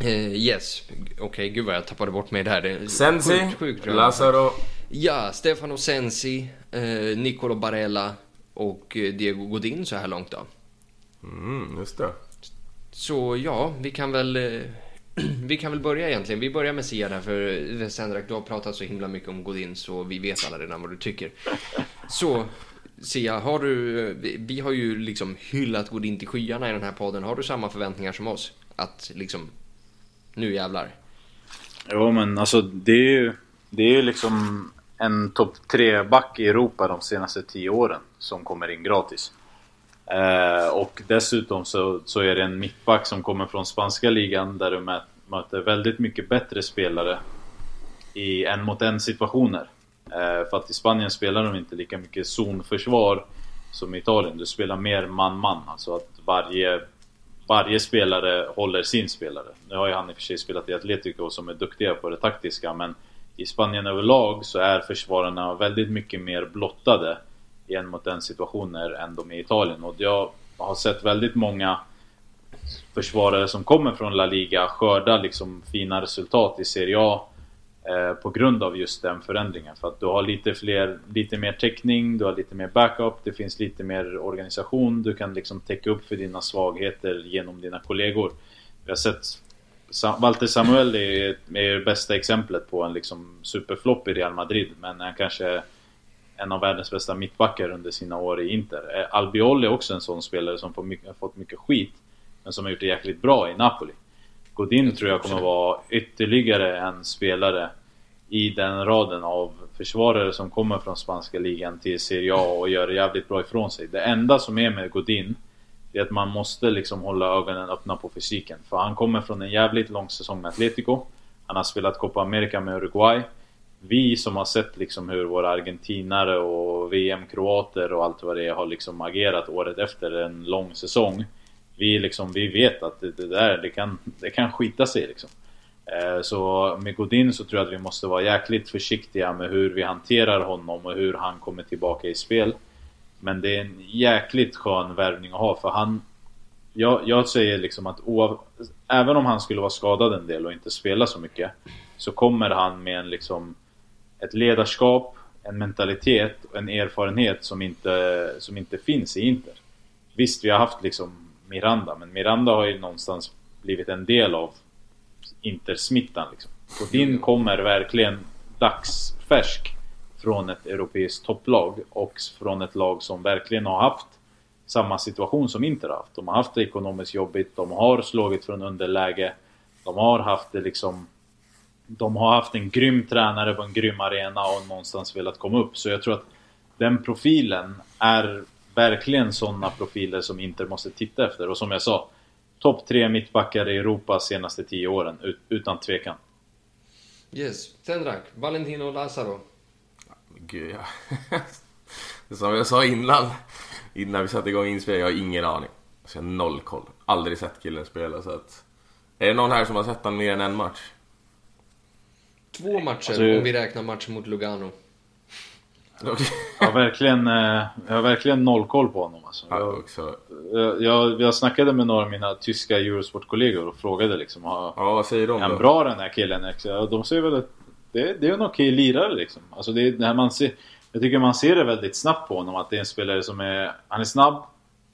Eh, yes, okej gud vad jag tappade bort mig där. Det är Sensi, sjukt, sjukt dröm. Lazaro. Ja, Stefano Sensi, eh, Nicolo Barella och Diego Godin så här långt då. Mm, just det. Så ja, vi kan väl... Eh, vi kan väl börja egentligen. Vi börjar med Sia där för eh, Sendrak, du har pratat så himla mycket om Godin så vi vet alla redan vad du tycker. Så Sia, har du... Eh, vi- Vi har ju liksom hyllat Godin till skyarna i den här podden. Har du samma förväntningar som oss? Att liksom... Nu jävlar. Jo men alltså det är ju Det är ju liksom en topp 3-back i Europa de senaste 10 åren som kommer in gratis. Eh, och dessutom så, så är det en mittback som kommer från spanska ligan där du möter väldigt mycket bättre spelare i en mot en situationer. Eh, för att i Spanien spelar de inte lika mycket zonförsvar som i Italien. Du spelar mer man-man. Alltså att varje, varje spelare håller sin spelare. Nu har ju han i och för sig spelat i Atletico som är duktiga på det taktiska men i Spanien överlag så är försvararna väldigt mycket mer blottade en mot en situationer än de i Italien. Och jag har sett väldigt många försvarare som kommer från La Liga skörda liksom fina resultat i Serie A eh, på grund av just den förändringen. För att du har lite fler, lite mer täckning, du har lite mer backup, det finns lite mer organisation, du kan liksom täcka upp för dina svagheter genom dina kollegor. Vi har sett Sa- Walter Samuel är, är det bästa exemplet på en liksom superflopp i Real Madrid, men han kanske är en av världens bästa mittbackar under sina år i Inter. Eh, Albiol är också en sån spelare som får mycket, har fått mycket skit, men som har gjort det jäkligt bra i Napoli. Godin tror jag kommer vara ytterligare en spelare i den raden av försvarare som kommer från spanska ligan till Serie A och gör det jävligt bra ifrån sig. Det enda som är med Godin det är att man måste liksom hålla ögonen öppna på fysiken. För han kommer från en jävligt lång säsong med Atletico. Han har spelat Copa America med Uruguay. Vi som har sett liksom hur våra argentinare och VM-kroater och allt vad det är har liksom agerat året efter en lång säsong. Vi, liksom, vi vet att det, det där det kan, det kan skita sig liksom. Eh, Så med Godin så tror jag att vi måste vara jäkligt försiktiga med hur vi hanterar honom och hur han kommer tillbaka i spel. Men det är en jäkligt skön värvning att ha för han... Jag, jag säger liksom att oav, även om han skulle vara skadad en del och inte spela så mycket Så kommer han med en liksom ett ledarskap, en mentalitet och en erfarenhet som inte, som inte finns i Inter. Visst, vi har haft liksom Miranda, men Miranda har ju någonstans blivit en del av Intersmittan liksom. Godin kommer verkligen dagsfärsk från ett europeiskt topplag och från ett lag som verkligen har haft samma situation som Inter har haft. De har haft det ekonomiskt jobbigt, de har slagit från underläge, de har haft det liksom de har haft en grym tränare på en grym arena och någonstans velat komma upp. Så jag tror att den profilen är verkligen sådana profiler som Inter måste titta efter. Och som jag sa, topp tre mittbackar i Europa senaste tio åren, ut, utan tvekan. Yes, Sendrak, Valentino Lazaro. Gud, ja. Som jag sa innan, innan vi satte igång inspelningen, jag har ingen aning. Så jag har noll koll. Aldrig sett killen spela så att... Är det någon här som har sett honom mer än en match? Två matcher Alltså- om vi räknar matchen mot Lugano. Jag har verkligen, eh, jag har verkligen noll koll på honom alltså. Ja, Jag, också. jag, jag, jag snackade med några av mina tyska Eurosport-kollegor och frågade liksom Ja, vad säger de Är han bra den här killen? De säger väl att det, det är en okej lirare liksom. Alltså det, är- när man ser, jag tycker man ser det väldigt snabbt på honom att det är en spelare som är... Han är snabb,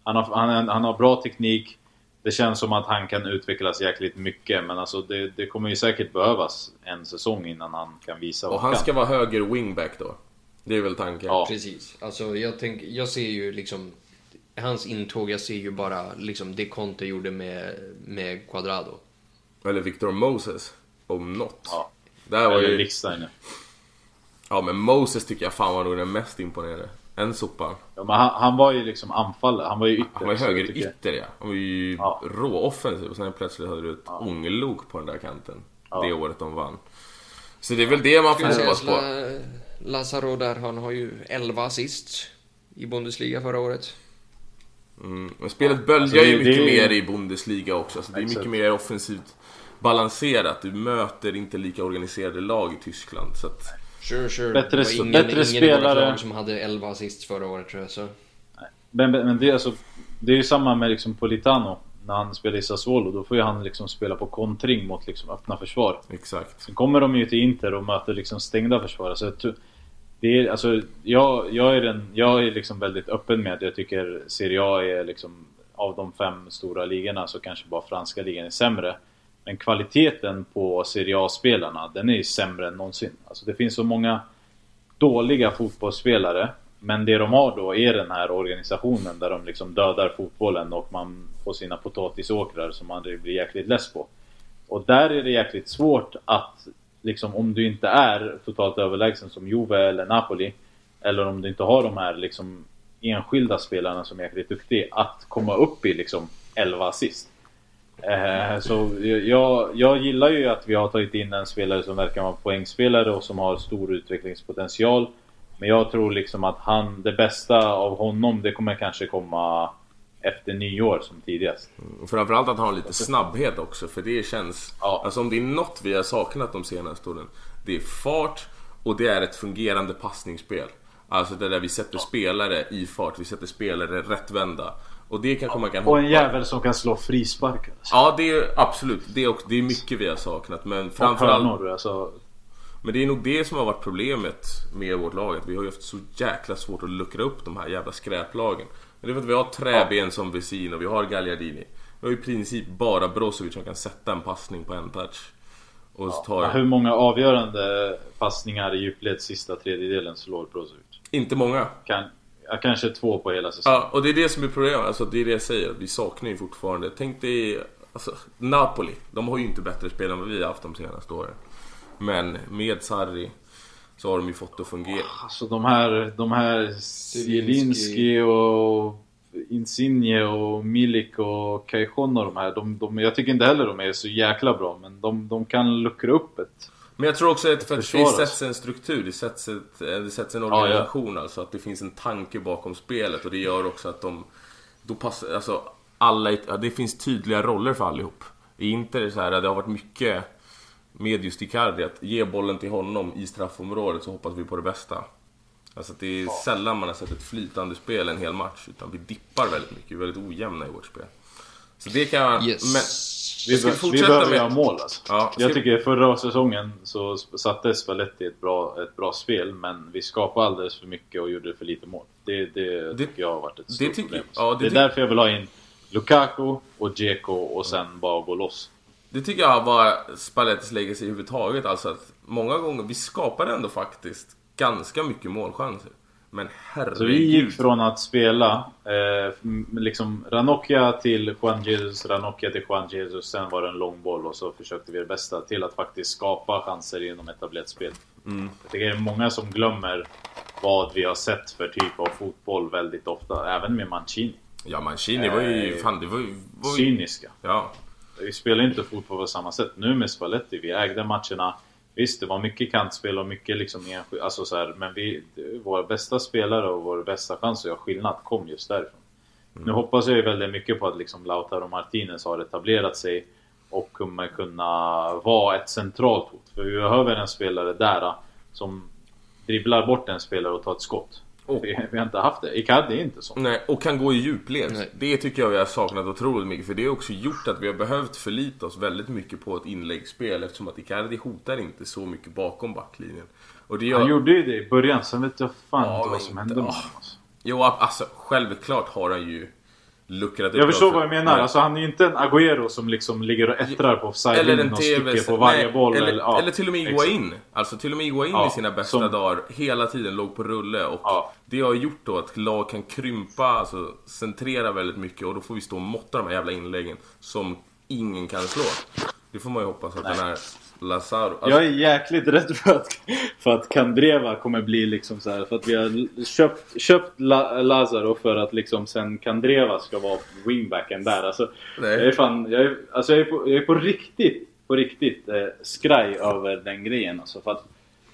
han har, han, han har bra teknik. Det känns som att han kan utvecklas jäkligt mycket men alltså det, det kommer ju säkert behövas en säsong innan han kan visa Och vad han kan. ska vara höger wingback då? Det är väl tanken? Ja. Precis. Alltså jag, tänk, jag ser ju liksom hans intåg, jag ser ju bara liksom det Conte gjorde med, med Quadrado. Eller Victor Moses. Om något. Ja. Där var Eller ju... Ja men Moses tycker jag fan var nog den mest imponerande. En sopa. Ja, men han, han var ju liksom anfallare, han var ju ytter. Han var ju höger ytter ja. Han var ju Ja. råoffensiv och sen plötsligt hade du ett ångerlok på den där kanten. Ja. Det året de vann. Så det är väl det man får hoppas säga på. La, Lazaro där, han har ju 11 assist i Bundesliga förra året. Mm. Men spelet böljar Alltså, ju mycket det- mer i Bundesliga också. Så det är mycket mer offensivt balanserat. Du möter inte lika organiserade lag i Tyskland. Så att, Sure, sure. Bättre- det var ingen, bättre ingen spelare. som hade 11 assist förra året tror jag. Så. Men, men det, är alltså, det är ju samma med liksom Politano. När han spelar i Sassuolo, då får ju han liksom spela på kontring mot liksom öppna försvar. Exakt. Sen kommer de ju till Inter och möter liksom stängda försvar. Alltså, det är, alltså, jag, jag är, en, jag är liksom väldigt öppen med att jag tycker Serie A är liksom av de fem stora ligorna så kanske bara franska ligan är sämre. Men kvaliteten på Serie A-spelarna, den är ju sämre än någonsin. Alltså det finns så många dåliga fotbollsspelare. Men det de har då är den här organisationen där de liksom dödar fotbollen och man får sina potatisåkrar som man blir jäkligt less på. Och där är det jäkligt svårt att liksom om du inte är totalt överlägsen som Juve eller Napoli eller om du inte har de här liksom enskilda spelarna som är jäkligt duktiga att komma upp i liksom 11 assist. Eh, så jag, jag gillar ju att vi har tagit in en spelare som verkar vara poängspelare och som har stor utvecklingspotential. Men jag tror liksom att han, det bästa av honom, det kommer kanske komma efter nyår som tidigast. Mm, framförallt att han har lite snabbhet också, för det känns... Ja. Alltså om det är något vi har saknat de senaste åren, det är fart och det är ett fungerande passningsspel. Alltså det där vi sätter spelare i fart, vi sätter spelare rättvända. Och det kanske man kan Och en jävel som kan slå frisparkar. Alltså. Ja, det är absolut. Det är, också, det är mycket vi har saknat. Men framförallt... Hörnor, alltså. Men det är nog det som har varit problemet med vårt lag. Att vi har ju haft så jäkla svårt att luckra upp de här jävla skräplagen. Men det är för att vi har träben ja. som Vesino, vi har Gagliardini. Vi har i princip bara Brozovic som kan sätta en passning på en touch. Och ja. tar... Hur många avgörande passningar i djupled sista tredjedelen slår Brozovic? Inte många. Kan, ja, kanske två på hela säsongen. Ja, och det är det som är problemet. Alltså, det är det jag säger. Vi saknar ju fortfarande. Tänk dig alltså, Napoli. De har ju inte bättre spel än vad vi har haft de senaste åren. Men med Sarri så har de ju fått det att fungera. Alltså de här, de här Zielinski och Insigne och Milik och Cajon och de här. De, de, jag tycker inte heller de är så jäkla bra men de, de kan luckra upp ett men jag tror också att för att det sätts en struktur, det sätts, ett, det sätts en organisation ja, ja. alltså. Att det finns en tanke bakom spelet och det gör också att de... Då passar, alltså alla, ja, det finns tydliga roller för allihop. I Inter är det så här, det har varit mycket med just Icardi att ge bollen till honom i straffområdet så hoppas vi på det bästa. Alltså det är ja. sällan man har sett ett flytande spel en hel match utan vi dippar väldigt mycket, vi är väldigt ojämna i vårt spel. Så det kan... Yes. Vi, ska vi, vi behöver med... göra mål alltså. Ja, jag tycker förra säsongen så satte Spalletti ett bra, ett bra spel men vi skapade alldeles för mycket och gjorde för lite mål. Det, det, det tycker jag har varit ett stort problem. Ja, det, det, är därför jag vill ha in Lukaku och Dzeko och sen mm. bara gå loss. Det tycker jag var Spallettis legacy överhuvudtaget. Alltså att många gånger, vi skapade ändå faktiskt ganska mycket målchanser. Men herregud. Så vi gick från att spela eh, liksom Ranocchia till Juan Jesus, Ranocchia till Juan Jesus. Sen var det en lång boll och så försökte vi det bästa till att faktiskt skapa chanser genom etablerat spel. Mm. Jag tycker det är många som glömmer vad vi har sett för typ av fotboll väldigt ofta. Även med Mancini. Ja, Mancini var ju... Eh, fan, det var ju... Var ju cyniska. Ja. Vi spelar inte fotboll på samma sätt. Nu med Spalletti, vi ägde matcherna. Visst, det var mycket kantspel och mycket liksom enskild, alltså så här, men vi, våra bästa spelare och vår bästa chans att göra skillnad kom just därifrån. Mm. Nu hoppas jag ju väldigt mycket på att liksom Lautaro Martinez har etablerat sig och kommer kunna vara ett centralt hot. För vi behöver en spelare där som dribblar bort en spelare och tar ett skott. Och, vi, har inte haft det. Icardi är inte så. Nej, och kan gå i djupled. Nej. Det tycker jag vi har saknat otroligt mycket. För det har också gjort att vi har behövt förlita oss väldigt mycket på ett inläggsspel. Eftersom att Icardi hotar inte så mycket bakom backlinjen. Och det gör... Han gjorde ju det i början, sen vet jag fan ja, inte vad som hände med honom. Alltså. Jo, alltså självklart har han ju luckrat upp Jag förstår vad jag menar. Alltså, han är ju inte en Agüero som liksom ligger och ättrar på offside och sticker på varje nej, boll. Eller, eller, ja, eller till och med Iguain. Alltså till och med Iguain ja, i sina bästa som... dagar hela tiden låg på rulle. Och ja. det har gjort då att lag kan krympa, alltså centrera väldigt mycket och då får vi stå och måtta de här jävla inläggen som ingen kan slå. Det får man ju hoppas att nej. den här Lazaro. Alltså... Jag är jäkligt rädd för att, för att Kandreva kommer bli liksom så här, För att vi har köpt, köpt La, Lazaro för att liksom sen Kandreva ska vara wingbacken där. Alltså, Nej. jag är fan, jag är, alltså jag är på, jag är på riktigt, på riktigt eh, skraj över den grejen alltså. För att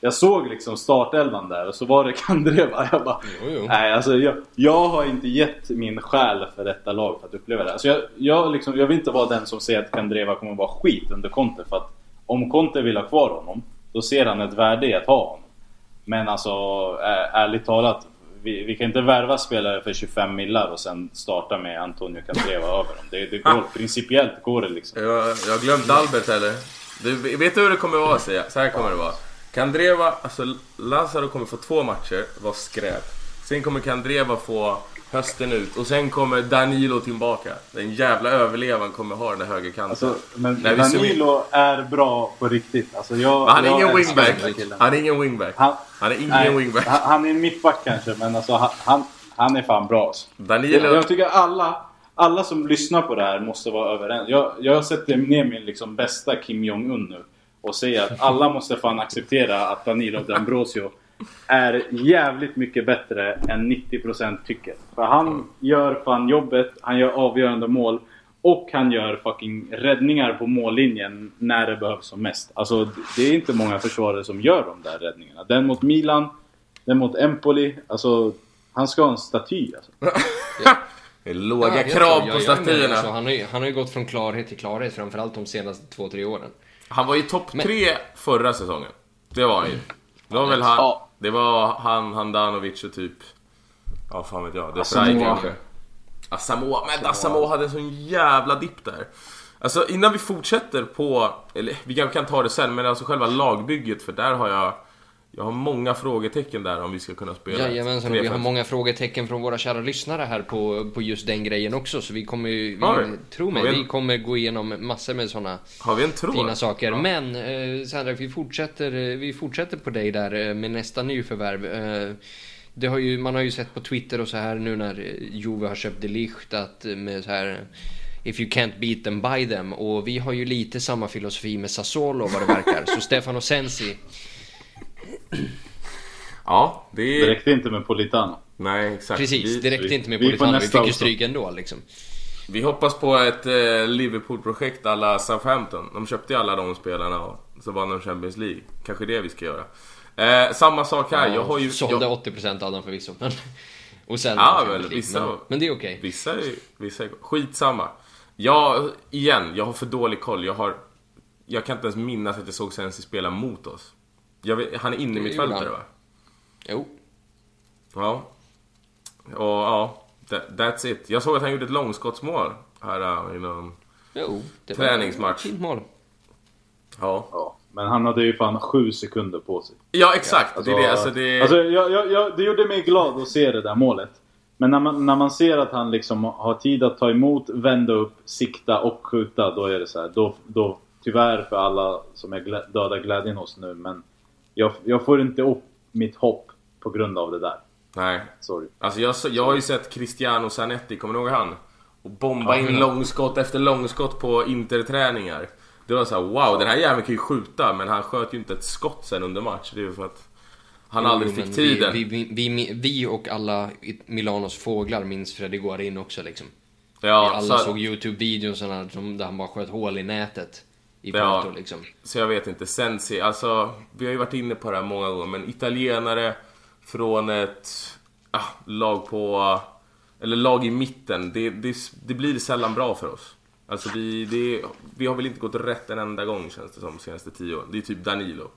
jag såg liksom startelvan där och så var det Kandreva. Jag bara, jo, jo. nej alltså jag, jag har inte gett min själ för detta lag för att uppleva det. Alltså jag, jag, liksom, jag vill inte vara den som säger att Kandreva kommer vara skit under Conte för att om Conte vill ha kvar honom, då ser han ett värde i att ha honom. Men alltså ärligt talat, vi, vi kan inte värva spelare för 25 millar och sen starta med Antonio Candreva över dem. Det, det går, principiellt går det liksom. Jag, jag har glömt Albert eller? Du, vet du hur det kommer vara? Så här kommer det vara. Kandreva, alltså Lazaro kommer få två matcher, var skräp. Sen kommer Kandreva få hösten ut och sen kommer Danilo tillbaka. Den jävla överlevaren kommer ha den där högerkanten. Alltså, men Danilo är bra på riktigt. Alltså jag, men han är ingen wingback. Han är ingen wingback. Han, han är ingen nej, wingback. Han, han, är en mittback kanske, men alltså han, han, han är fan bra. Alltså. Danilo... Jag, jag tycker alla, alla som lyssnar på det här måste vara överens. Jag, jag sätter ner min liksom bästa Kim Jong-Un nu och säger att alla måste fan acceptera att Danilo D'Ambrosio är jävligt mycket bättre än 90% tycker. För han gör fan jobbet, han gör avgörande mål och han gör fucking räddningar på mållinjen när det behövs som mest. Alltså det är inte många försvarare som gör de där räddningarna. Den mot Milan, den mot Empoli. Alltså han ska ha en staty alltså. Det är låga ja, krav på statyerna. Alltså, han, har, han har ju gått från klarhet till klarhet, framförallt de senaste två, tre åren. Han var ju topp tre förra säsongen. Det var han ju. Det var väl han, ja. Det var han, Handanovic och typ... Ja, fan vet jag. Det Asamoah. Asamoah, men Asamoah hade en sån jävla dipp där. Alltså innan vi fortsätter på, eller vi kanske kan ta det sen, men alltså själva lagbygget för där har jag jag har många frågetecken där om vi ska kunna spela Jajamensan, och vi har många frågetecken från våra kära lyssnare här på, på just den grejen också. Så vi kommer ju, vi, tro mig, en... vi kommer gå igenom massor med sådana fina saker. Ja. Men eh, Sandra, vi fortsätter, eh, vi fortsätter på dig där eh, med nästa nyförvärv. Eh, det har ju, man har ju sett på Twitter och så här nu när eh, Juve har köpt Delicht att med så här If you can't beat them, buy them. Och vi har ju lite samma filosofi med Sassuolo vad det verkar. Så Stefano Sensi Ja, det. Det räckte inte med Politano. Nej, exakt. Precis, det räckte inte med Politano. Vi fick ju stryk ändå liksom. Vi hoppas på ett eh, Liverpool-projekt alla Southampton. De köpte ju alla de spelarna och så vann de Champions League. Kanske det vi ska göra. Eh, samma sak här. Ja, jag har ju... Sålde jag... 80% av dem förvisso. Men... och sen ja, väl, vissa, men, men det är okej. Okay. Vissa, är, vissa är... Skitsamma. Jag, igen, jag har för dålig koll. Jag har... Jag kan inte ens minnas att jag såg Sensi spela mot oss. Vet, han är inne i mitt fältare va? Jo. Ja. Och ja, that, that's it. Jag såg att han gjorde ett långskottsmål här uh, i någon jo, det träningsmatch. Var ett mål. Ja. ja. Men han hade ju fan sju sekunder på sig. Ja, exakt. Alltså, det, är det, alltså, det... Alltså, jag, jag, jag, det gjorde mig glad att se det där målet. Men när man, när man ser att han liksom har tid att ta emot, vända upp, sikta och skjuta. Då är det så här, Då, då, tyvärr för alla som är glä, döda glädjen hos nu. Men jag, jag får inte upp mitt hopp på grund av det där. Nej. Sorry. Alltså jag, jag har ju sett Cristiano Zanetti, kommer du ihåg han? Och bomba ja, in ja. långskott efter långskott på interträningar. Det var såhär wow, den här jäveln kan ju skjuta men han sköt ju inte ett skott sen under match. Det är ju för att han jo, aldrig fick tiden. Vi, vi, vi, vi, och alla Milanos fåglar minns Freddy Guarin också liksom. Ja, vi alla så... såg Youtube-videon där han bara sköt hål i nätet i Porto ja, liksom. Så jag vet inte. Sensi, alltså vi har ju varit inne på det här många gånger men italienare från ett ah, lag på... Eller lag i mitten. Det, det, det blir sällan bra för oss. Alltså vi, det, vi har väl inte gått rätt en enda gång känns det som de senaste tio åren. Det är typ Danilo.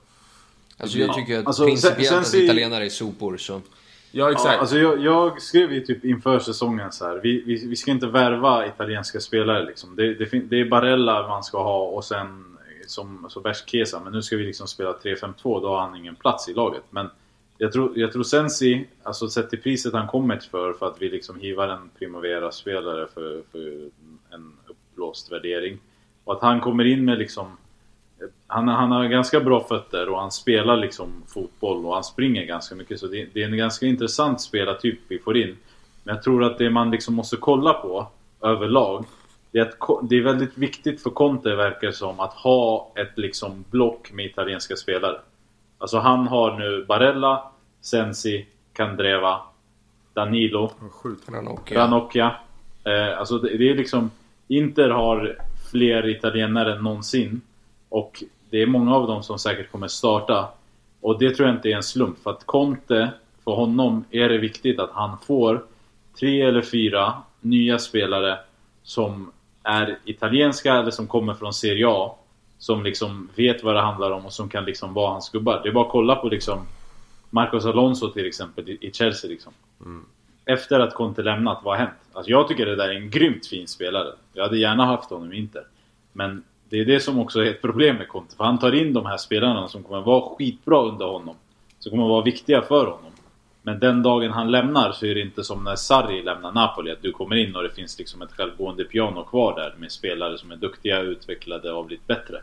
Alltså jag tycker att alltså, principiellt att italienare är sopor så... Ja exakt. Ja, alltså jag, jag, skrev ju typ inför säsongen så här. Vi, vi, vi ska inte värva italienska spelare liksom. Det, det, det, är Barella man ska ha och sen som så värst Kesa. Men nu ska vi liksom spela 3-5-2. Då har han ingen plats i laget. Men jag tror, jag tror Sensi, alltså sett till priset han kommit för, för att vi liksom hivar en Primavera-spelare för, för en uppblåst värdering. Och att han kommer in med liksom han, han har ganska bra fötter och han spelar liksom fotboll och han springer ganska mycket. Så det, det är en ganska intressant spelartyp vi får in. Men jag tror att det man liksom måste kolla på överlag det är, att, det är väldigt viktigt för Conte verkar som att ha ett liksom block med italienska spelare. Alltså han har nu Barella, Sensi, Candreva, Danilo, Ranocchia. Ranocchia. Eh, alltså det, det är liksom Inter har fler italienare än någonsin. Och det är många av dem som säkert kommer starta. Och det tror jag inte är en slump. För att Conte, för honom är det viktigt att han får tre eller fyra nya spelare som är italienska eller som kommer från Serie A. Som liksom vet vad det handlar om och som kan liksom vara hans gubbar. Det är bara att kolla på liksom Marcos Alonso till exempel i Chelsea liksom. Efter att Conte lämnat, vad har hänt? Alltså jag tycker det där är en grymt fin spelare. Jag hade gärna haft honom i Inter. Men det är det som också är ett problem med Conte. För han tar in de här spelarna som kommer vara skitbra under honom. Som kommer vara viktiga för honom. Men den dagen han lämnar så är det inte som när Sarri lämnar Napoli. Att du kommer in och det finns liksom ett självgående piano kvar där med spelare som är duktiga, utvecklade och blivit bättre.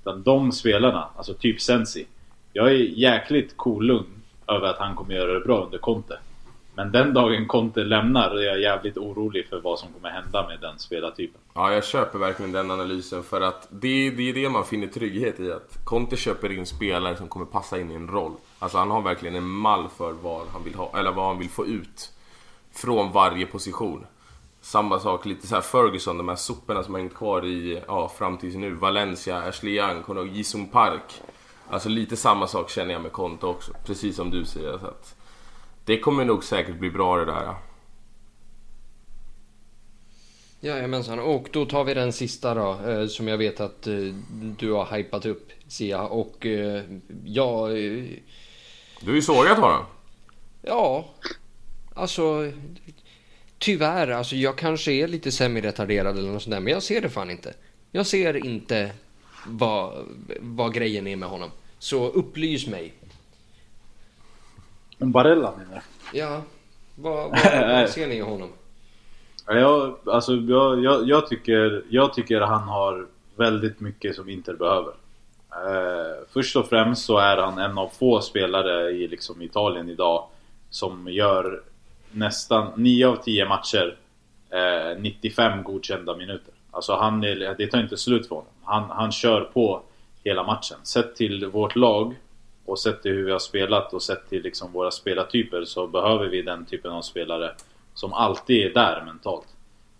Utan de spelarna, alltså typ Sensi. Jag är jäkligt kolugn över att han kommer göra det bra under Conte. Men den dagen Conte lämnar är jag jävligt orolig för vad som kommer hända med den spelartypen. Ja, jag köper verkligen den analysen för att det, det är det man finner trygghet i. Att Conte köper in spelare som kommer passa in i en roll. Alltså han har verkligen en mall för vad han vill ha, eller vad han vill få ut från varje position. Samma sak, lite så här Ferguson, de här soporna som har hängt kvar i, ja, fram tills nu. Valencia, Ashley Young, kommer du ihåg Jisung Park. Alltså lite samma sak känner jag med Conte också, precis som du säger. Så att det kommer nog säkert bli bra det där. Ja. Jajamensan, och då tar vi den sista då, eh, som jag vet att eh, du har hypat upp, Sia. Och eh, ja, eh, Du har ju sågat honom. ja, alltså tyvärr, alltså jag kanske är lite semi-retarderad eller något sånt där, men jag ser det fan inte. Jag ser inte vad, vad grejen är med honom. Så upplys mig. Om Barella menar? Ja, vad, vad, vad ser ni i honom? Ja, Jag, alltså, jag, jag, jag, tycker, jag tycker han har väldigt mycket som Inter behöver. Eh, först och främst så är han en av få spelare i liksom, Italien idag som gör nästan 9 av 10 matcher eh, 95 godkända minuter. Alltså han är, det tar inte slut för honom. Han, han kör på hela matchen. Sett till vårt lag och sett till hur vi har spelat och sett till liksom våra spelartyper så behöver vi den typen av spelare som alltid är där mentalt.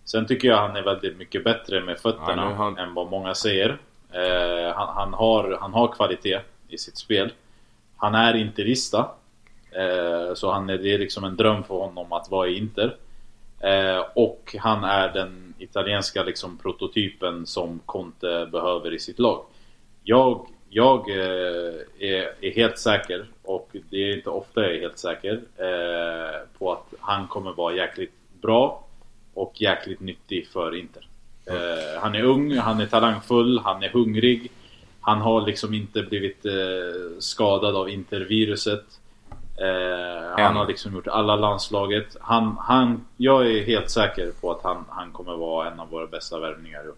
Sen tycker jag han är väldigt mycket bättre med fötterna Ja, han- än vad många säger. Eh, han, han, har, han har kvalitet i sitt spel. Han är interista. Eh, så han är, det är liksom en dröm för honom att vara i Inter. Eh, och han är den italienska liksom prototypen som Conte behöver i sitt lag. Jag, jag eh, är, är helt säker, och det är inte ofta jag är helt säker, eh, på att han kommer vara jäkligt bra och jäkligt nyttig för Inter. Eh, han är ung, han är talangfull, han är hungrig. Han har liksom inte blivit eh, skadad av Interviruset. Eh, han har liksom gjort alla landslaget. Han, han, jag är helt säker på att han, han kommer vara en av våra bästa värvningar. år.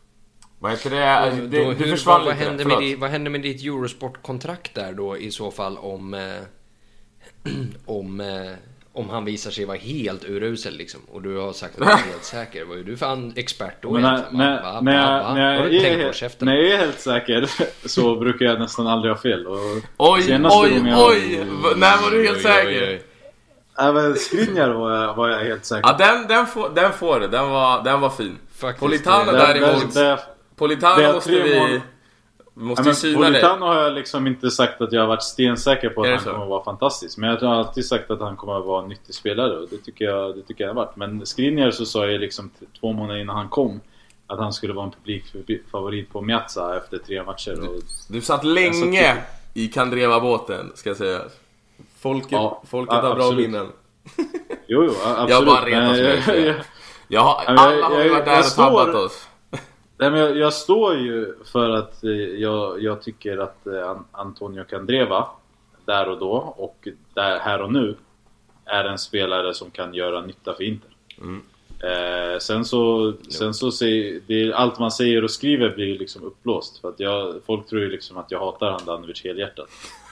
Vad heter det? Alltså, det Då, du hur, försvann vad, vad, lite. händer Förlåt. med, di- vad händer med ditt Eurosport-kontrakt där då i så fall om, eh, om, eh, om han visar sig vara helt urusel liksom? Och du har sagt att du är helt säker. Vad är du fan expert då Men när, egentligen? när, Va? Va? när, Va? jag, när, är, helt- käften? när jag är helt säker så brukar jag nästan aldrig ha fel. Och Oj, oj, jag- oj! När var du helt Oj, oj, säker? oj. Även Skriniar var jag, var jag helt säker Ja, den, den, får, den får det. Den var, den var fin. Faktiskt, Politano det- däremot. Det- det- Politano det måste vi... mål- Måste Ja, vi syna. Politano har jag liksom inte sagt att jag har varit stensäker på att det han så? kommer att vara fantastisk. Men jag har alltid sagt att han kommer att vara en nyttig spelare och det tycker jag, det tycker jag har varit. Men Skriniar så sa jag liksom två månader innan han kom att han skulle vara en publikfavorit på Miazza efter tre matcher. Och, Du satt länge satt i Kandreva-båten, ska jag säga. Folket, Ja, folket har bra minnen. jo, jo, absolut. Jag bara retas med jag- det. alla har ju varit där och tabbat oss. Nej, men jag, jag står ju för att eh, jag, jag tycker att eh, An- Antonio Candreva där och då och där, här och nu är en spelare som kan göra nytta för Inter. Mm. Eh, sen så, sen så säger, det är, allt man säger och skriver blir liksom uppblåst. För att jag, folk tror ju liksom att jag hatar Handanovic helhjärtat.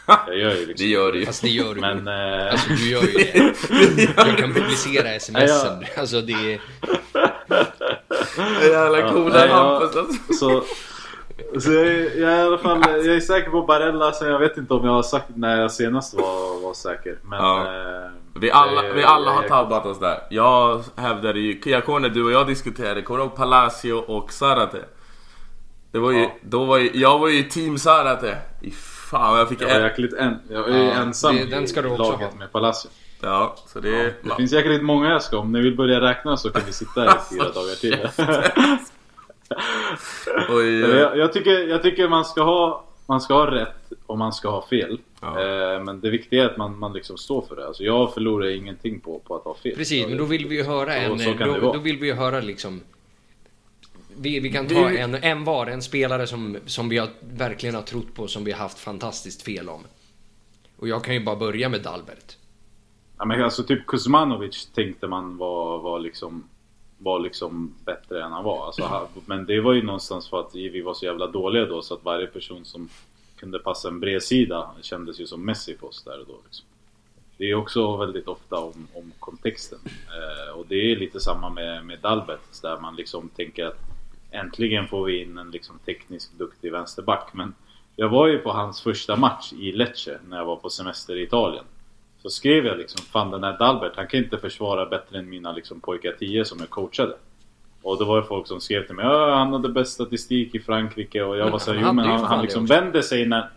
Jag gör ju liksom Det gör du ju. Fast det gör du. Men... Eh, Alltså du gör ju det. Jag kan publicera smsen. Alltså det är... Jävla Ja, coola jag- Hampus alltså. Så, så jag, är- jag, är i alla fall, jag är säker på Barella, så jag vet inte om jag har sagt när jag senast var, var säker. Men, Ja. eh, Vi alla, vi alla har tabbat oss där. Jag hävdade ju, jag kommer när du och jag diskuterade, kommer du ihåg Palacio och Zarate? Det var ju, Ja. då var ju, jag var ju team Zarate. I fan jag fick Jag var en, jäkligt en, jag är Ja, ensam det- den ska du i också laget ha. med Palacio. Ja, så det... Det Ja. finns jäkligt många jag ska, om ni vill börja räkna så kan vi sitta här i fyra dagar till. Oj, jag, jag, tycker, jag tycker man ska ha man ska ha rätt och man ska ha fel. Ja. Eh, men det viktiga är att man, man liksom står för det. Alltså jag förlorar ingenting på, på att ha fel. Precis, men då vill vi ju höra en... det då, då vill vi ju höra liksom... Vi, vi kan Det ta en, en var, en spelare som, som vi har, verkligen har trott på, som vi har haft fantastiskt fel om. Och jag kan ju bara börja med Dalbert. Ja, men alltså typ Kuzmanovic tänkte man var, var liksom var liksom bättre än han var. Alltså, men det var ju någonstans för att vi var så jävla dåliga då så att varje person som kunde passa en bredsida kändes ju som Messi på oss där och då. Liksom. Det är också väldigt ofta om, om kontexten. Eh, och det är lite samma med, med Dalbert där man liksom tänker att äntligen får vi in en liksom tekniskt duktig vänsterback. Men jag var ju på hans första match i Lecce när jag var på semester i Italien. Så skrev jag liksom, fan den här Dalbert, han kan inte försvara bättre än mina liksom pojkar 10 som jag coachade. Och då var det folk som skrev till mig, "Ja, han hade bäst statistik i Frankrike och jag Men var såhär, han jo men han, han liksom det också." vände sig när...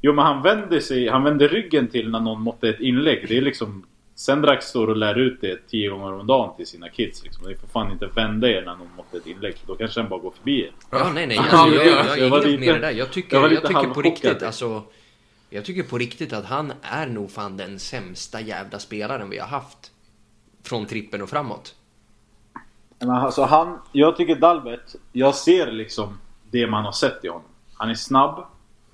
Jo men han vände sig, han vände ryggen till när någon måtte ett inlägg. Det är liksom... Sendrak står och lär ut det 10 gånger om dagen till sina kids liksom. Ni får fan inte vända er när någon måtte ett inlägg. Då kanske han bara går förbi er. Ja, nej, nej. Alltså, jag, ja, jag, jag var helt lite- med det där. Jag tycker, jag jag tycker på riktigt, alltså... Jag tycker på riktigt att han är nog fan den sämsta jävla spelaren vi har haft. Från trippen och framåt. Men alltså han, jag tycker Dalbert, jag ser liksom det man har sett i honom. Han är snabb,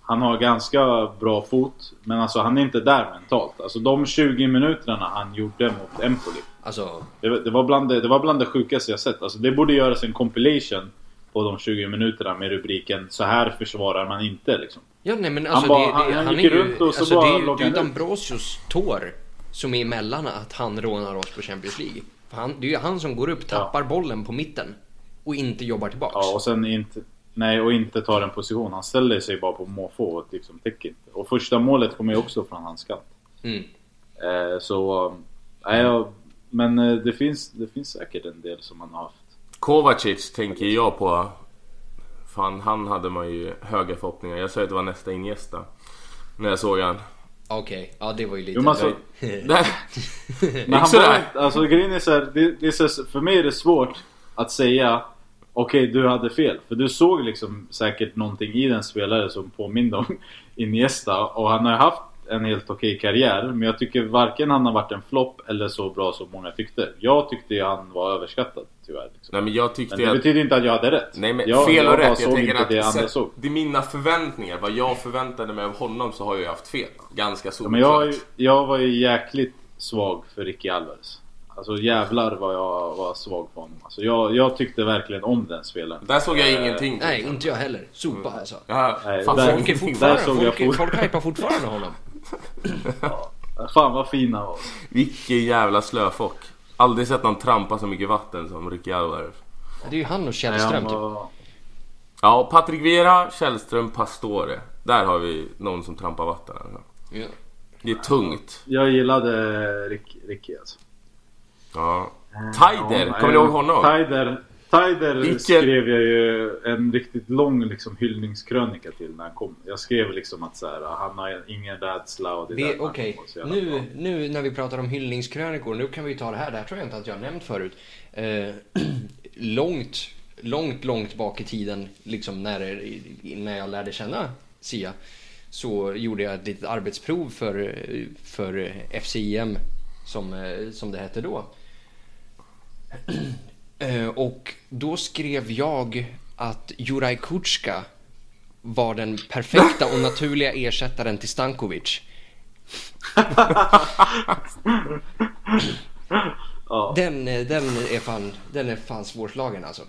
han har ganska bra fot, men alltså han är inte där mentalt. Alltså de 20 minuterna han gjorde mot Empoli. Alltså, Det, var- det, var bland det, det var bland det sjukaste jag sett. Alltså det borde göras en compilation på de 20 minuterna med rubriken Så här försvarar man inte liksom. Ja nej men alltså bara- det, han- det, han han, gick är ju, och så alltså, bara det är ju, det är han. Dambrosius tår som är emellan att han rånar oss på Champions League. För han, det är ju han som går upp, tappar bollen på mitten och inte jobbar tillbaks. Ja och sen inte... Nej och inte tar en position. Han ställer sig bara på måfå och liksom täcker inte. Och första målet kommer ju också från hans kant. Mm. Eh, så... Nej, jag, men eh, det finns, det finns säkert en del som man har haft. Kovacic tänker jag på. Fan, han hade man ju höga förhoppningar. Jag sa att det var nästa Iniesta. När jag såg han. Okej, ja det var ju lite... Jo, men alltså. Men han var inte, alltså grejen är så här, det, det är så, för mig är det svårt att säga Okej, du hade fel. För du såg liksom säkert någonting i den spelare som påminde om Iniesta. Och han har haft en helt okej karriär. Men jag tycker varken han har varit en flopp eller så bra som många tyckte. Jag tyckte han var överskattad tyvärr. Liksom. Nej men jag tyckte Men det att... betyder inte att jag hade rätt. Nej men jag, fel jag och bara rätt. Jag tänker att det andra såg. det är mina förväntningar. Vad jag förväntade mig av honom så har jag ju haft fel. Ganska Ja, men jag, solklart. jag var ju jäkligt svag för Ricky Alvarez. Alltså jävlar vad jag var svag för honom. Alltså, jag, jag tyckte verkligen om den spelaren. Där såg jag Eh, ingenting. Nej, inte jag heller. Sopa alltså. Ja, Nej, där- såg Folk är ingenting. fortfarande, såg jag folk, folk hypar fortfarande honom. Fan vad fin han var. Vilken jävla slöfock. Aldrig sett någon trampa så mycket vatten som Ricky Alvarez. Det är ju han och Nej, Källström typ. Ja, Patrik Vera, Källström, Pastore. Där har vi någon som trampar vatten. Ja. Det är tungt. Jag gillade Rick, Ricky alltså. Ja. Taider, Ja, kommer ni ihåg honom? Taider, Taider Vilken- skrev jag ju en riktigt lång liksom, hyllningskrönika till när han kom. Jag skrev liksom att så här, han har ingen rädsla och det Vi- där Okej, jävla nu, nu när vi pratar om hyllningskrönikor, nu kan vi ta det här. Det här tror jag inte att jag har nämnt förut. Eh, långt, långt, långt bak i tiden, liksom när, när jag lärde känna Sia, så gjorde jag ett litet arbetsprov för, för FCIM, som, eh, som det hette då. Eh, Och då skrev jag att Juraj Kutska var den perfekta och naturliga ersättaren till Stankovic. Den, eh, den, är fan, den är fan svårslagen alltså.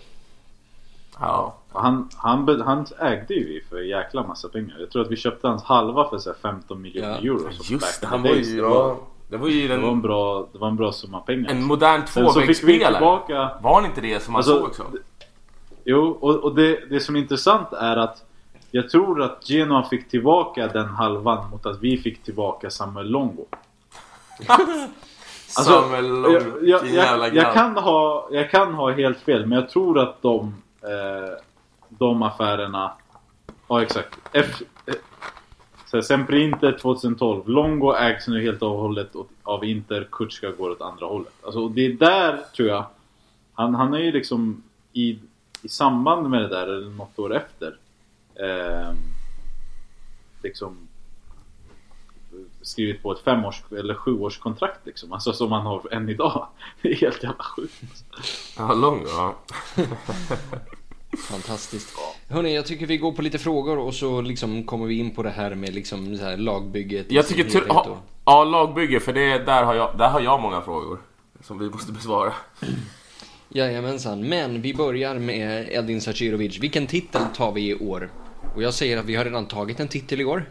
Ja. Han, han, han ägde ju vi för jäkla massa pengar. Jag tror att vi köpte hans halva för så här 15 miljoner Ja. euro. Just det, han var ju... Det var, ju det var en bra, det var en bra summa pengar. en modern tvåvägsspelare. Var han inte det som han Alltså, såg som? Jo, och, och det, det som är intressant är att jag tror att Genoa fick tillbaka den halvan mot att vi fick tillbaka Samuel Longo. Alltså, Samuel Long, jag, jag, jag, jag, kan ha, jag kan ha helt fel, men jag tror att de, eh, de affärerna... Ja, exakt. F, så här, Sempre Inter 2012. Longo ägs nu helt och hållet av Inter. Kutska går åt andra hållet. Alltså, det är där, tror jag. Han, han är ju liksom i, i samband med det där, eller något år efter. Eh, liksom skrivit på ett femårs eller sjuårskontrakt liksom. Alltså som man har än idag. Det är helt jävla sjukt. Ja, lång ja. Fantastiskt. Hörni, jag tycker vi går på lite frågor och så liksom kommer vi in på det här med liksom så här lagbygget. Jag tycker ha, ja, lagbygge, för det, där, har jag, där har jag många frågor. Som vi måste besvara. Jajamensan, men vi börjar med Edin Sacirovic. Vilken titel tar vi i år? Och jag säger att vi har redan tagit en titel i år.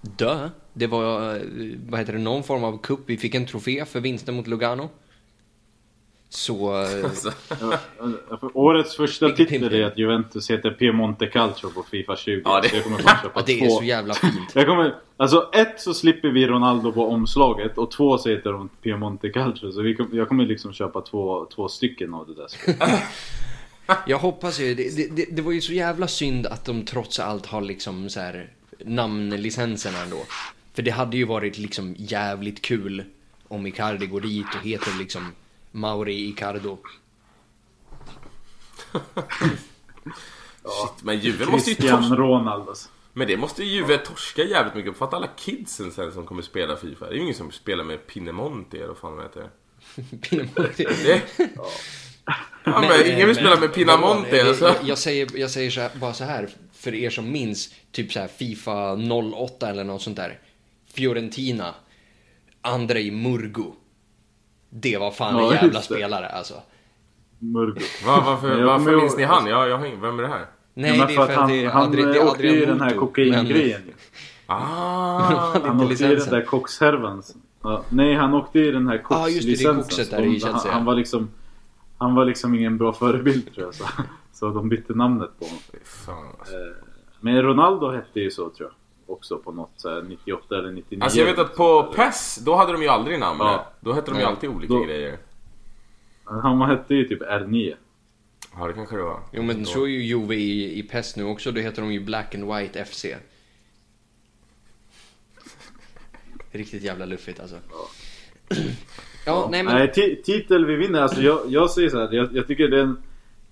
Dö. Det var, eh, vad heter det, någon form av kupp. Vi fick en trofé för vinsten mot Lugano. Så... eh, Alltså, Årets första titel är att Juventus heter Piemonte Calcio på Fifa 20. Ja, det- Så jag kommer fan köpa Ja, det två. är så jävla fint. Jag kommer, alltså ett så slipper vi Ronaldo på omslaget och två så heter de Piemonte Calcio. Så vi kom, jag kommer liksom köpa två, två stycken av det där. Jag hoppas ju, det, det- det, det var ju så jävla synd att de trots allt har liksom så här namnlicenserna ändå. För det hade ju varit liksom jävligt kul om Icardi går dit och heter liksom Mauri Icardo. shit, men Juve måste ju torska. Ronaldo. Men det måste ju Juve torska jävligt mycket på. För att alla kidsen sen som kommer spela Fifa. Det är ju ingen som spelar med Pinemonte eller vad fan de heter. Det... Ja, men, ingen vill spela med Pinamonte. Jag, Alltså. jag, jag säger, jag säger så här, bara så här, för er som minns typ så här Fifa 08 eller något sånt där. Fiorentina, Andrei Murgo. Det var fan en Ja, jävla just spelare alltså. Va, varför Men jag varför minns ni han? Jag, jag, vem är det här? Nej, Ja, men det är för att han, det är han Adri, det är åkte ju den här kokaingrejen. ju. Ah, Han åkte ju den där kockshärvan. Ja, nej, han åkte ju den här Ja, just det, det är kokslicensen. kokset Så där i de- Chelsea, han, ja. han var liksom Han var liksom ingen bra förebild tror jag. Så, så de bytte namnet på honom. fan, alltså. Eh, Men Ronaldo hette ju så tror jag. Också på något så här 98 eller 99. alltså jag vet att på PES, då hade de ju aldrig namn. Ja. Då hette de ju Ja. alltid olika Då- grejer. Han hette ju typ R9. Ja, det kanske det var. Jo men så är ju Juve i, i PES nu också, då heter de ju Black and White FC. Riktigt jävla luffigt alltså. Ja, nej men... Nej, ti- titel vi vinner. Alltså jag, jag säger så här. Jag, jag tycker det är en,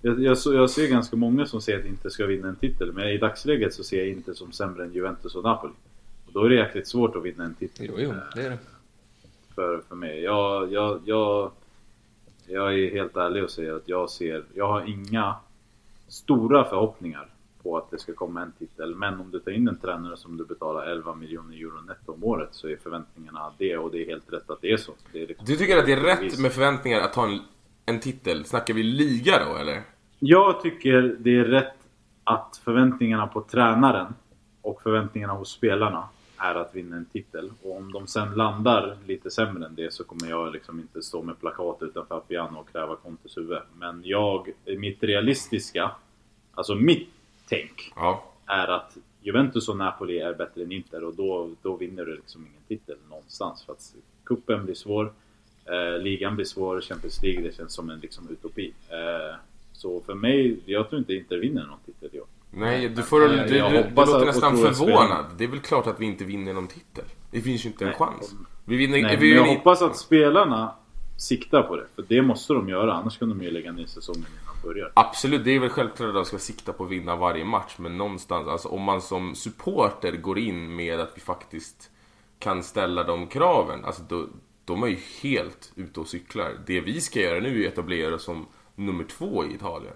jag, jag, jag ser ganska många som säger att inte ska vinna en titel. Men i dagsläget så ser jag inte som sämre än Juventus och Napoli. Och då är det jäkligt svårt att vinna en titel. Jo, jo, det är det. för, för mig. Jag, jag, jag, jag är helt ärlig och säger att jag ser, jag har inga stora förhoppningar på att det ska komma en titel. Men om du tar in en tränare som du betalar 11 miljoner euro netto om året så är förväntningarna det och det är helt rätt att det är så. Det är liksom, Du tycker att det är rätt med förväntningar att ta en, en titel? Snackar vi liga då eller? Jag tycker det är rätt att förväntningarna på tränaren och förväntningarna hos spelarna är att vinna en titel. Och om de sen landar lite sämre än det så kommer jag liksom inte stå med plakat utanför piano och kräva Contes huvud. Men jag, mitt realistiska, alltså mitt tänk Ja. är att Juventus och Napoli är bättre än Inter och då, då vinner du liksom ingen titel någonstans. För att kuppen blir svår, eh, ligan blir svår, Champions League det känns som en liksom utopi. Eh, så för mig, jag tror inte Inter vinner någon titel i år. Nej, du, får, du, du, du låter nästan förvånad. Det är väl klart att vi inte vinner någon titel. Det finns ju inte en Nej. chans. Vi vinner, Nej, vi men jag vinner, hoppas att spelarna siktar på det. För det måste de göra, annars kan de ju lägga ner säsongen innan de börjar. Absolut, det är väl självklart att de ska sikta på att vinna varje match. Men någonstans, alltså om man som supporter går in med att vi faktiskt kan ställa de kraven. Alltså då, då är ju helt ute och cyklar. Det vi ska göra nu är att etablera oss som nummer två i Italien.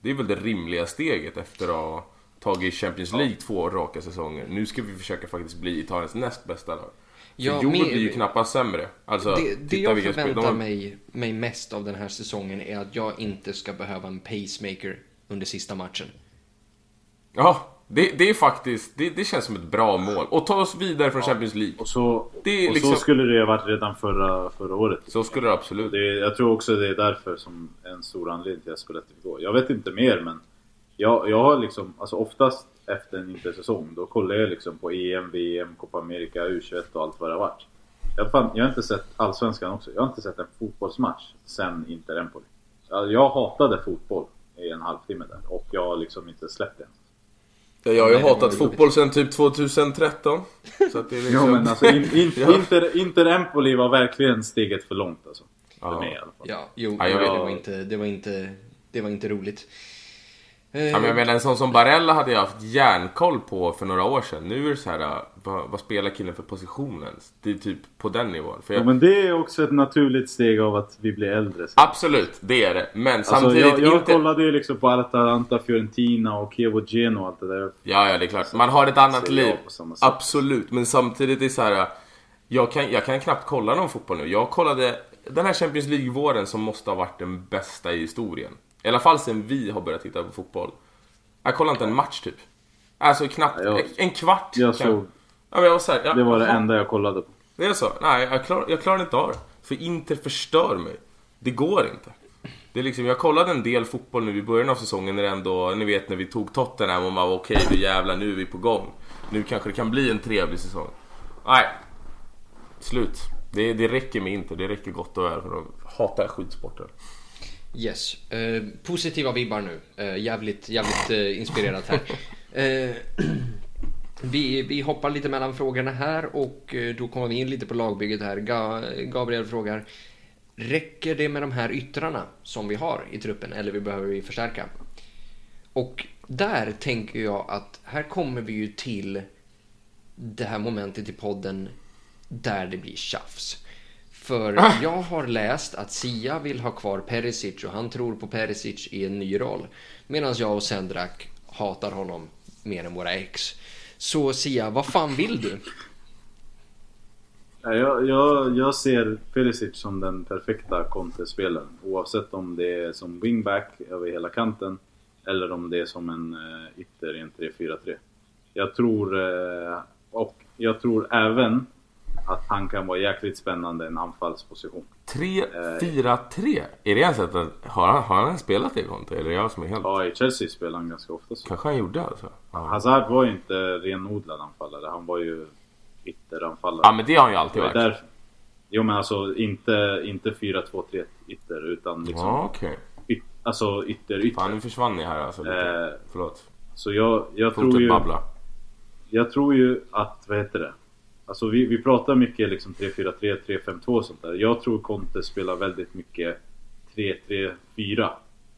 Det är väl det rimliga steget efter att ha tagit Champions League två raka säsonger. Nu ska vi försöka faktiskt bli Italiens näst bästa lag. Ja, med- blir ju knappast sämre. Alltså, Det, det jag de förväntar har- mig, mig mest av den här säsongen är att jag inte ska behöva en pacemaker under sista matchen. Ja, det, det är faktiskt, det, det känns som ett bra mål. Och ta oss vidare från Champions League. Och så, Det och liksom- så skulle det ha varit redan förra, förra året. Så skulle det absolut. Det, jag tror också det är därför som en stor anledning till att Spalletti fick gå. Jag vet inte mer men jag, jag har liksom, alltså oftast efter en intersäsong då kollar jag liksom på EM, VM, Copa America, U21 och allt vad det har varit. Jag, fan, jag har inte sett Allsvenskan också. Jag har inte sett en fotbollsmatch sen Inter Empoli. Jag, jag hatade fotboll i en halvtimme där och jag har liksom inte släppt det. Ja, Jag har ju hatat fotboll sedan typ 2013. Så att det är liksom... Ja men alltså in, in. Inter, Inter Empoli var verkligen steget för långt alltså. För Ja. mig i alla fall. Ja, jo, Ja, jag det, vet. var inte, det, var inte, det var inte roligt. Ja, men jag menar en sån som Barella hade jag haft järnkoll på för några år sedan. Nu är det så här, äh, vad, vad spelar killen för positionen? Det är typ på den nivån. För jag, Ja, men det är också ett naturligt steg av att vi blir äldre. Absolut, det är det. Men Alltså, samtidigt jag, jag inte... kollade ju liksom på Atalanta, Fiorentina och Chievo Geno och allt det där. Ja, ja, det är klart. Man har ett annat liv. Absolut, men samtidigt är det så här. Jag kan, jag kan knappt kolla någon fotboll nu. Jag kollade den här Champions League-våren som måste ha varit den bästa i historien. I alla fall sen vi har börjat titta på fotboll. Jag kollade inte en match typ. Alltså knappt, Ja, jag- en kvart. Jag kan- såg, Ja, men jag var så här, ja, det var det enda jag kollade på. Det är så? Nej, jag klarar, jag klarar inte av det. För Inter förstör mig. Det går inte. Det är liksom, jag kollade en del fotboll nu i början av säsongen när det ändå, ni vet när vi tog Tottenham och man var okej, nu jävlar, nu är vi på gång. Nu kanske det kan bli en trevlig säsong. Nej. Slut. Det, det räcker med Inter, det räcker gott och väl för de hatar skitsporter. Yes. Eh, positiva vibbar nu. Eh, jävligt, jävligt eh, inspirerat här. Eh, vi, vi hoppar lite mellan frågorna här och eh, då kommer vi in lite på lagbygget här. Ga, Gabriel frågar. Räcker det med de här yttrarna som vi har i truppen eller vi behöver vi förstärka? Och där tänker jag att här kommer vi ju till det här momentet i podden där det blir tjafs. För jag har läst att Sia vill ha kvar Perisic och han tror på Perisic i en ny roll. Medan jag och Sendrak hatar honom mer än våra ex. Så Sia, vad fan vill du? Ja, Jag, jag, jag ser Perisic som den perfekta Conte-spelaren. Oavsett om det är som wingback över hela kanten eller om det är som en uh, ytter i en 3-4-3. Jag tror, eh, och jag tror även att han kan vara jäkligt spännande i en anfallsposition. 3-4-3? Är det ens att har han, har han spelat det Conte? Eller är jag som är helt... Ja, i Chelsea spelar han ganska ofta så. Kanske han gjorde alltså? Ja. Hazard var ju inte renodlad anfallare. Han var ju ytteranfallare. ja men det har han ju alltid var varit. därför. Jo men alltså inte, inte 4-2-3 ytter utan liksom Ja okej. yt, alltså ytter Fan ytter. nu försvann ni här alltså lite. Eh, Förlåt. Så jag, jag tror ju... babbla. Jag tror ju att, vad heter det? Alltså vi, vi pratar mycket liksom 3-4-3, 3-5-2 och sånt där. Jag tror Conte spelar väldigt mycket 3-3-4.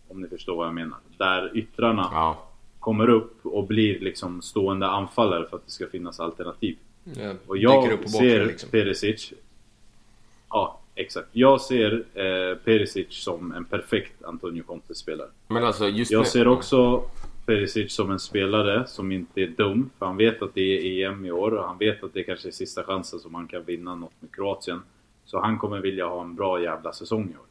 Om ni förstår vad jag menar. Där yttrarna Ja. kommer upp och blir liksom stående anfallare för att det ska finnas alternativ. Eh, Och jag ser liksom. Perisic Ja, exakt. Jag ser eh, Perisic som en perfekt Antonio Conte-spelare. Men alltså just Jag med- ser också Perisic som en spelare som inte är dum. För han vet att det är EM i år och han vet att det kanske är sista chansen som han kan vinna något med Kroatien. Så han kommer vilja ha en bra jävla säsong i år.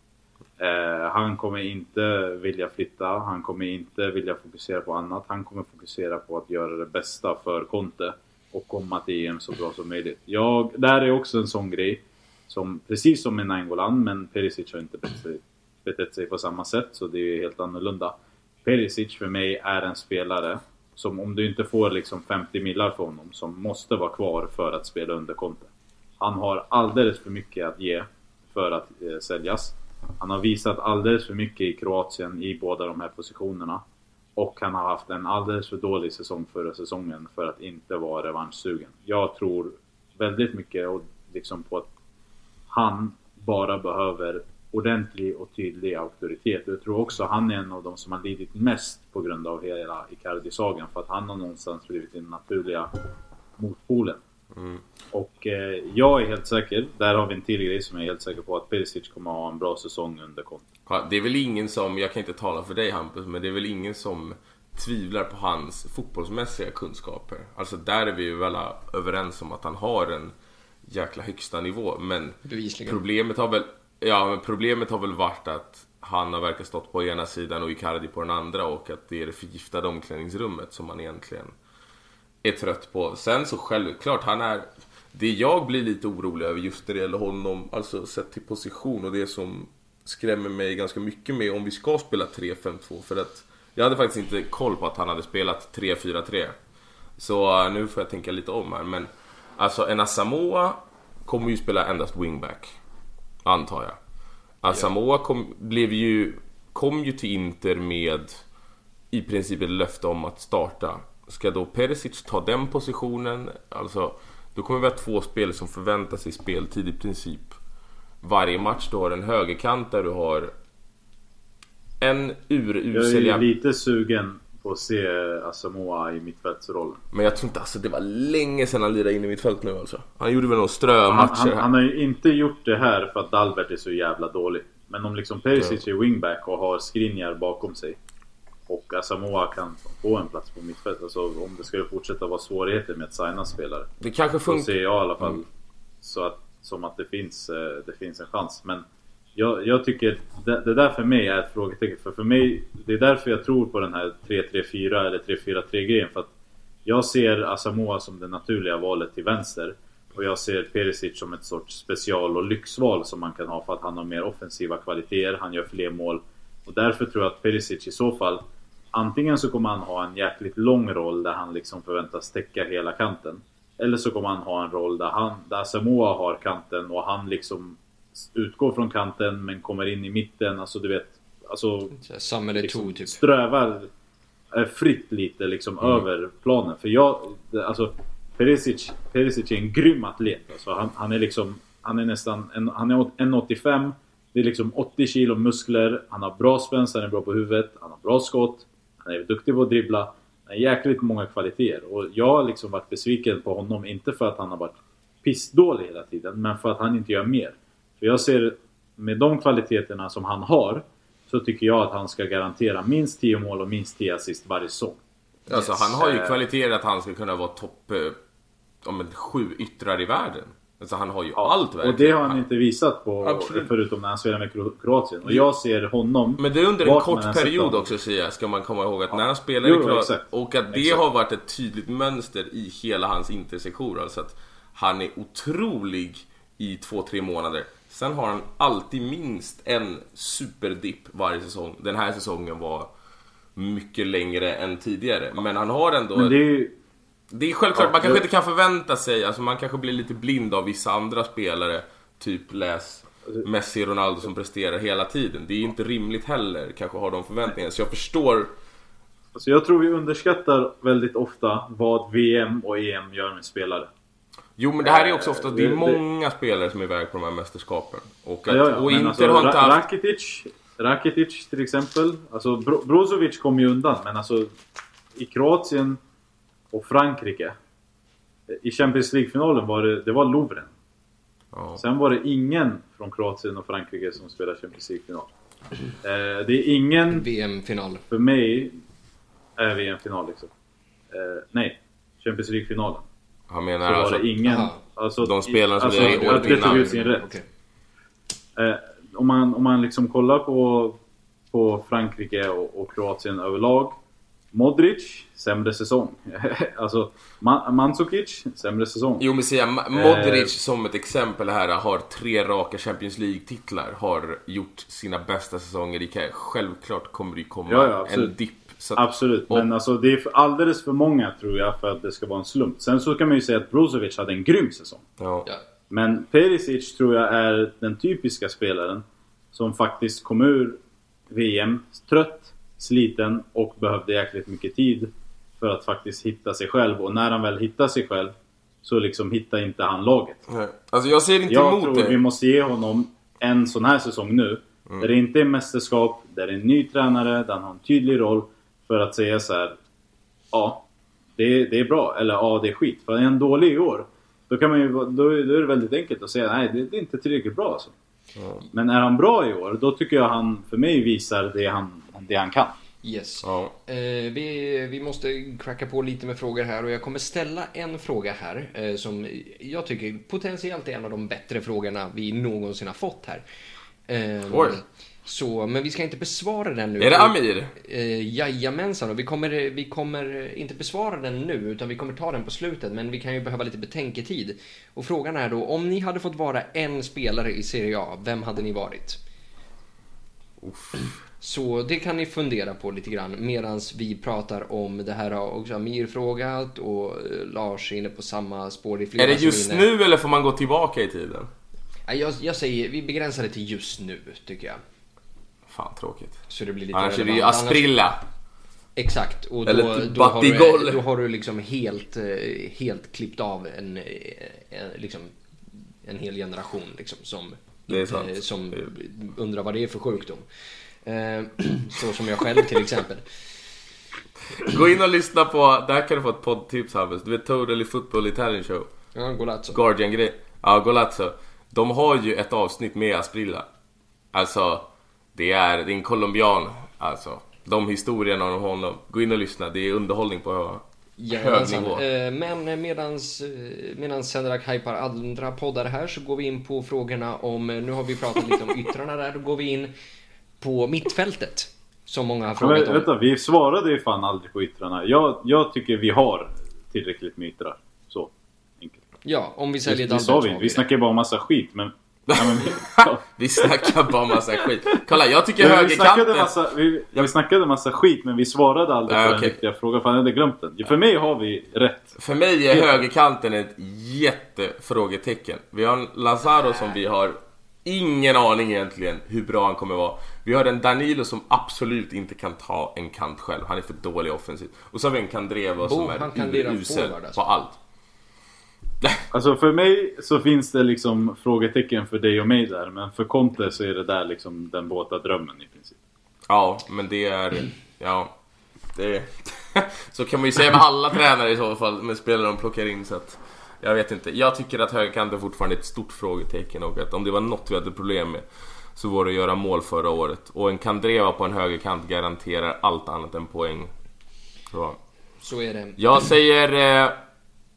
Eh, han kommer inte vilja flytta, han kommer inte vilja fokusera på annat. Han kommer fokusera på att göra det bästa för Conte och komma till EM så bra som möjligt. Jag, där är också en sån grej som, precis som med Nainggolan, men Perisic har inte betett sig, betett sig på samma sätt så det är helt annorlunda. Perisic för mig är en spelare som om du inte får liksom 50 millar för honom som måste vara kvar för att spela under Conte. Han har alldeles för mycket att ge för att eh, säljas. Han har visat alldeles för mycket i Kroatien i båda de här positionerna. Och han har haft en alldeles för dålig säsong förra säsongen för att inte vara revanschsugen. Jag tror väldigt mycket och liksom på att han bara behöver ordentlig och tydlig auktoritet. Jag tror också han är en av de som har lidit mest på grund av hela Icardi-sagan. För att han har någonstans blivit den naturliga motpolen. Och eh, jag är helt säker, där har vi en till grej som jag är helt säker på att Perisic kommer ha en bra säsong under Conte. Ja, Det är väl ingen som, jag kan inte tala för dig Hampus, men det är väl ingen som tvivlar på hans fotbollsmässiga kunskaper. Alltså där är vi ju väl överens om att han har en jäkla högsta nivå. Men Bevisligen. problemet har väl, ja men problemet har väl varit att han har verkat stått på ena sidan och Icardi på den andra och att det är det förgiftade omklädningsrummet som man egentligen är trött på. Sen så självklart, han är... Det jag blir lite orolig över just när det gäller honom, alltså sett till position och det som skrämmer mig ganska mycket med om vi ska spela 3-5-2 för att jag hade faktiskt inte koll på att han hade spelat 3-4-3. Så eh, nu får jag tänka lite om här men alltså en Asamoah kommer ju spela endast wingback. Antar jag. Asamoah kom, blev ju, kom ju till Inter med i princip ett löfte om att starta. Ska då Perisic ta den positionen? Alltså, då kommer vi ha två spel som förväntar sig speltid i princip varje match. Du har en högerkant där du har en Jag urusel är jäv- lite sugen få se Asamoah i mittfältsroll. Men jag tror inte, alltså det var länge sedan han lirade in i mittfält nu alltså. Han gjorde väl några Han, strömatcher han, här. han har ju inte gjort det här för att Dalbert är så jävla dålig. Men om liksom Perisic är wingback och har Skriniar bakom sig. Och Asamoah kan få en plats på mittfältet. Alltså om det skulle fortsätta vara svårigheter med att signa spelare. Det kanske Så funkar. ser jag i alla fall Mm. så att, som att det finns, eh, det finns en chans. Men jag, jag tycker det, det där för mig är ett frågetecken. För, för mig, det är därför jag tror på den här 3-3-4 eller 3-4-3 grejen. För att jag ser Asamoah som det naturliga valet till vänster. Och jag ser Perisic som ett sorts special och lyxval som man kan ha för att han har mer offensiva kvaliteter, han gör fler mål. Och därför tror jag att Perisic i så fall Antingen så kommer han ha en jäkligt lång roll där han liksom förväntas täcka hela kanten. Eller så kommer han ha en roll där, han, där Samoa har kanten och han liksom utgår från kanten men kommer in i mitten. Alltså du vet, alltså Samuel liksom typ. strövar fritt lite liksom över planen. För jag, alltså Perisic, Perisic är en grym atlet. Alltså, han, han är liksom, han är nästan, en, han är 1,85. Det är liksom 80 kilo muskler. Han har bra spänst, han är bra på huvudet. Han har bra skott. Han är duktig på att dribbla. Han har jäkligt många kvaliteter. Och jag har liksom varit besviken på honom, inte för att han har varit pissdålig hela tiden, men för att han inte gör mer. För jag ser, med de kvaliteterna som han har, så tycker jag att han ska garantera minst 10 mål och minst 10 assist varje säsong. Alltså han har ju Eh. kvaliteter att han ska kunna vara topp eh, om en sju yttrar i världen. Alltså han har ju allt verkligen. Och det har han inte visat på, Absolut. förutom när han spelar med Kro- Kroatien. Och jag ser honom... Men det är under en kort period också säger jag, ska man komma ihåg att när han spelar Jo, i Kroatien exakt. och att det Exakt. har varit ett tydligt mönster i hela hans intersektioner. Alltså att han är otrolig i två, tre månader. Sen har han alltid minst en superdipp varje säsong. Den här säsongen var mycket längre än tidigare. Men han har ändå... Men det är ju... Det är självklart, Ja, man kanske det- inte kan förvänta sig, alltså man kanske blir lite blind av vissa andra spelare. Typ läs Messi och Ronaldo som presterar hela tiden. Det är inte rimligt heller, kanske har de förväntningarna. Så jag förstår, Alltså jag tror vi underskattar väldigt ofta vad VM och EM gör med spelare. Jo men det här är också ofta, det är det- det- många spelare som är iväg på de här mästerskapen. Och, att, Ja, ja, och Inter alltså, har inte haft... Rakitic, Rakitic till exempel. Alltså Bro- Brozovic kom ju undan, men alltså i Kroatien och Frankrike. I Champions League-finalen var det, det var Lovren. Ja. Sen var det ingen från Kroatien och Frankrike som spelade Champions League-final. Eh, det är ingen VM-final. för mig är VM-final liksom. Eh, nej, Champions League-finalen. Han Så menar var alltså, det ingen... Aha. Alltså, De spelarna som alltså, det är året att det tog innan. sin rätt. Okej. Eh, om, man, om man liksom kollar på, på Frankrike och, och Kroatien överlag. Modric, sämre säsong. alltså Ma- Mandzukic, sämre säsong. Jo men säga, Ma- Modric som ett exempel här har tre raka Champions League-titlar. Har gjort sina bästa säsonger i karriär. Självklart kommer det komma Ja, ja, en dipp. Att, Absolut, Och- men alltså det är alldeles för många tror jag för att det ska vara en slump. Sen så kan man ju säga att Brozovic hade en grym säsong. Ja. Men Perisic tror jag är den typiska spelaren som faktiskt kom ur VM trött, sliten och behövde jäkligt mycket tid för att faktiskt hitta sig själv. Och när han väl hittar sig själv så liksom hittar inte han laget. Nej. Alltså jag ser inte Jag emot tror det. vi måste ge honom en sån här säsong nu. Mm. Där det inte är mästerskap, där det är en ny tränare, där han har en tydlig roll. För att säga så här. Ja, det är, det är bra. Eller ja, det är skit. För är han dålig i år, då, kan man ju, då, är- då är det väldigt enkelt att säga nej, det, det är inte tillräckligt bra alltså. Men är han bra i år, då tycker jag han för mig visar det han, det han kan. Yes. Ja. Eh, vi, vi måste cracka på lite med frågor här och jag kommer ställa en fråga här eh, som jag tycker potentiellt är en av de bättre frågorna vi någonsin har fått här. Eh, Oj. Så, men vi ska inte besvara den nu. Är det Amir? Eh, jajamensan, och vi kommer, vi kommer inte besvara den nu utan vi kommer ta den på slutet men vi kan ju behöva lite betänketid. Och frågan är då, om ni hade fått vara en spelare i Serie A, vem hade ni varit? Så det kan ni fundera på lite grann medan vi pratar om det här har också Amir frågat och eh, Lars är inne på samma spår. Det flera Är det just nu eller får man gå tillbaka i tiden? Jag, jag säger, vi begränsar det till just nu tycker jag. Fan tråkigt. Så det blir lite Annars är det ju Asprilla. Exakt, och då, Eller då, har du, då har du liksom helt, eh, helt klippt av en, eh, en, liksom, en hel generation liksom, som, är som undrar vad det är för sjukdom. Eh, Så som jag själv till exempel. Gå in och lyssna på, där kan du få ett poddtips Hampus. Du vet Totally Football Italian Show. Ja, Golazzo. Guardian-grej. Ja, Golazzo. De har ju ett avsnitt med Asprilla. Alltså, det är, det är en colombian. Alltså, de historierna om honom. Gå in och lyssna. Det är underhållning på hög Jajamensan. nivå. Eh, Men medans, eh, medans Senderak hypar andra poddar här så går vi in på frågorna om, eh, nu har vi pratat lite om yttrarna där, då går vi in på mittfältet. Som många har frågat om. vänta, vi svarade ju fan aldrig på yttrarna. Jag, jag tycker vi har tillräckligt med yttrar. Så. Enkelt. Ja, om vi säljer sa så vi inte. Vi snackar bara massa skit men... Ja, men vi, ja. Vi snackar bara massa skit. Kolla, jag tycker Ja, vi, högerkanten... massa, vi, vi snackade massa skit men vi svarade aldrig på okej. den riktiga frågan för han hade glömt den. För mig har vi rätt. För mig är högerkanten ett jättefrågetecken. Vi har en Lazaro som vi har ingen aning egentligen hur bra han kommer vara. Vi har en Danilo som absolut inte kan ta en kant själv. Han är för dålig offensivt. Och så har vi en Kandreva som han är urusel alltså. på allt. Alltså för mig så finns det liksom frågetecken för dig och mig där. Men för Conte så är det där liksom den båta drömmen i princip. Ja, men det är... Ja. Det är, så kan man ju säga med alla tränare i så fall, med spelare de plockar in så att... Jag vet inte. Jag tycker att högerkanten fortfarande är ett stort frågetecken och att om det var något vi hade problem med så var det att göra mål förra året. Och en Kandreva på en högerkant garanterar allt annat än poäng. Så. Så är det. Jag säger... Eh,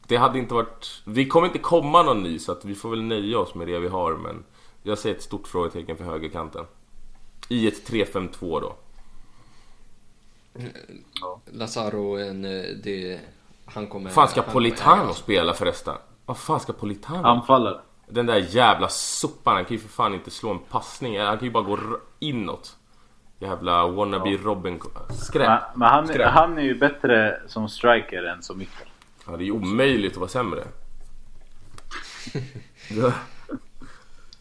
det hade inte varit... Vi kommer inte komma någon ny så att vi får väl nöja oss med det vi har men... Jag säger ett stort frågetecken för högerkanten. I ett 3-5-2 då. Lazaro, en, eh, det, han kommer... fan ska Politano spela förresten? Vad fan ska Politano? Anfallare. Den där jävla sopan, han kan ju för fan inte slå en passning. Han kan ju bara gå inåt. Jävla wannabe Robin. Skräp. Men, men han, Skräp. han är ju bättre som striker än som ytter. Ja, det är ju omöjligt att vara sämre. Ja.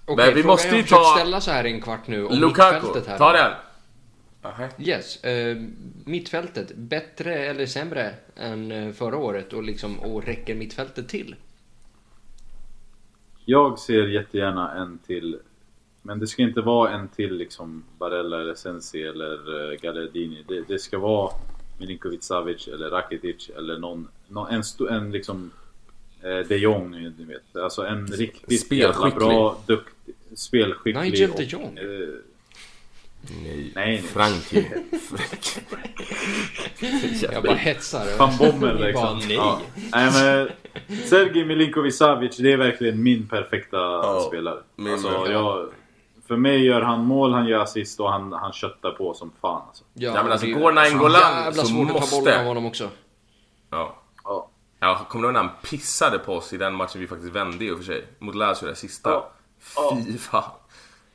Okej, Men vi måste ju ta- ställa så här i en kvart nu om Lukaku, mittfältet här. ta den! Aha. Yes, eh, mittfältet. Bättre eller sämre än eh, förra året och liksom, och räcker mittfältet till? Jag ser jättegärna en till. Men det ska inte vara en till liksom Barella eller Sensi eller uh, Gallardini. Det, det ska vara Milinkovic Savic eller Rakitic eller någon, någon en, sto, en liksom eh, de Jong, du vet. Alltså en riktigt jävla bra, duktig, spelskicklig. Nigel och, de Jong? eh, Nej, nej. Frankie. Jag bara hetsar. Van Bommel Ni liksom. bara, nej. Ja. Nej men Sergej Milinkovic Savic, det är verkligen min perfekta spelare. min alltså, jag, för mig gör han mål, han gör assist och han, han köttar på som fan alltså. Ja, Ja, men alltså, går Nainggolan så ta måste- av honom också. Ja. Ja. Ja, kommer du ihåg när han pissade på oss i den matchen vi faktiskt vände i och för sig? Mot Lazio, det sista. Ja. Ja. Fy fan.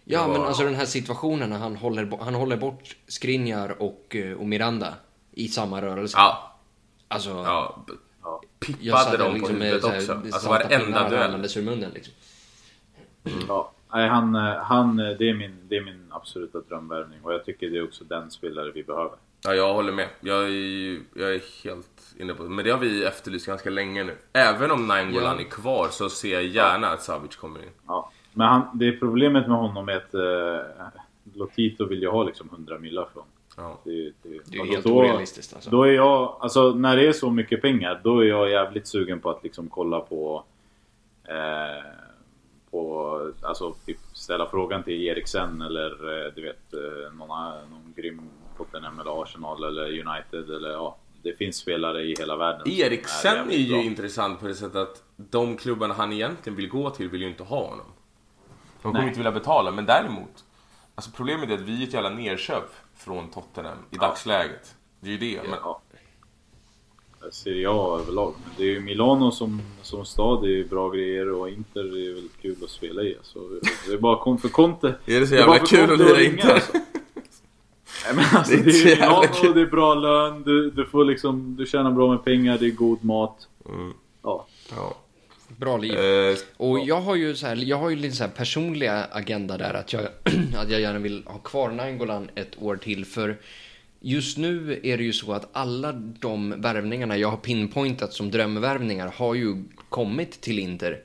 Ja, men alltså den här situationen när han håller, han håller bort Skriniar och, eh, och Miranda i samma rörelse. Ja, Alltså, ja. Ja. Pippade dem på liksom med huvudet också. Alltså varenda han duell. ur munnen liksom. Ja. Nej, han, eh, han, eh, det, är min, det är min absoluta drömvärvning och jag tycker det är också den spelare vi behöver. Ja, jag håller med. Jag är, jag är helt inne på det. Men det har vi efterlyst ganska länge nu. Även om Nainggolan Ja. är kvar så ser jag gärna att Savic kommer in. Ja. Men han, det är problemet med honom är att eh, Lotito vill ju ha liksom 100 millar från. Ja. Det, det, Det är och helt då- orealistiskt alltså. Då är jag, alltså när det är så mycket pengar, då är jag jävligt sugen på att liksom kolla på... Eh, på alltså typ ställa frågan till Eriksen eller eh, du vet eh, någon, någon grym Tottenham eller Arsenal eller United eller ja. Det finns spelare i hela världen. Eriksen är jävligt ju bra. intressant på det sättet att de klubbarna han egentligen vill gå till vill ju inte ha honom. De kommer Nej. inte vilja betala, men däremot. Alltså problemet är att vi är ett jävla nerköp från Tottenham i dagsläget. Det är ju det. Men, Ja. Serie A överlag. Men det är ju Milano som, som stad, det är ju bra grejer och Inter är väl kul att spela i. Så det är bara kom för Conte. Är det så jävla för kul att lira Inter? alltså. Nej men alltså Det det är ju Milano, kul. det är bra lön, du, du får liksom, du tjänar bra med pengar, det är god mat. Mm. Ja. ja. Bra liv. Eh, Och jag har ju så här, jag har ju lite så personliga agenda där att jag, att jag gärna vill ha kvar Nainggolan ett år till för just nu är det ju så att alla de värvningarna jag har pinpointat som drömvärvningar har ju kommit till Inter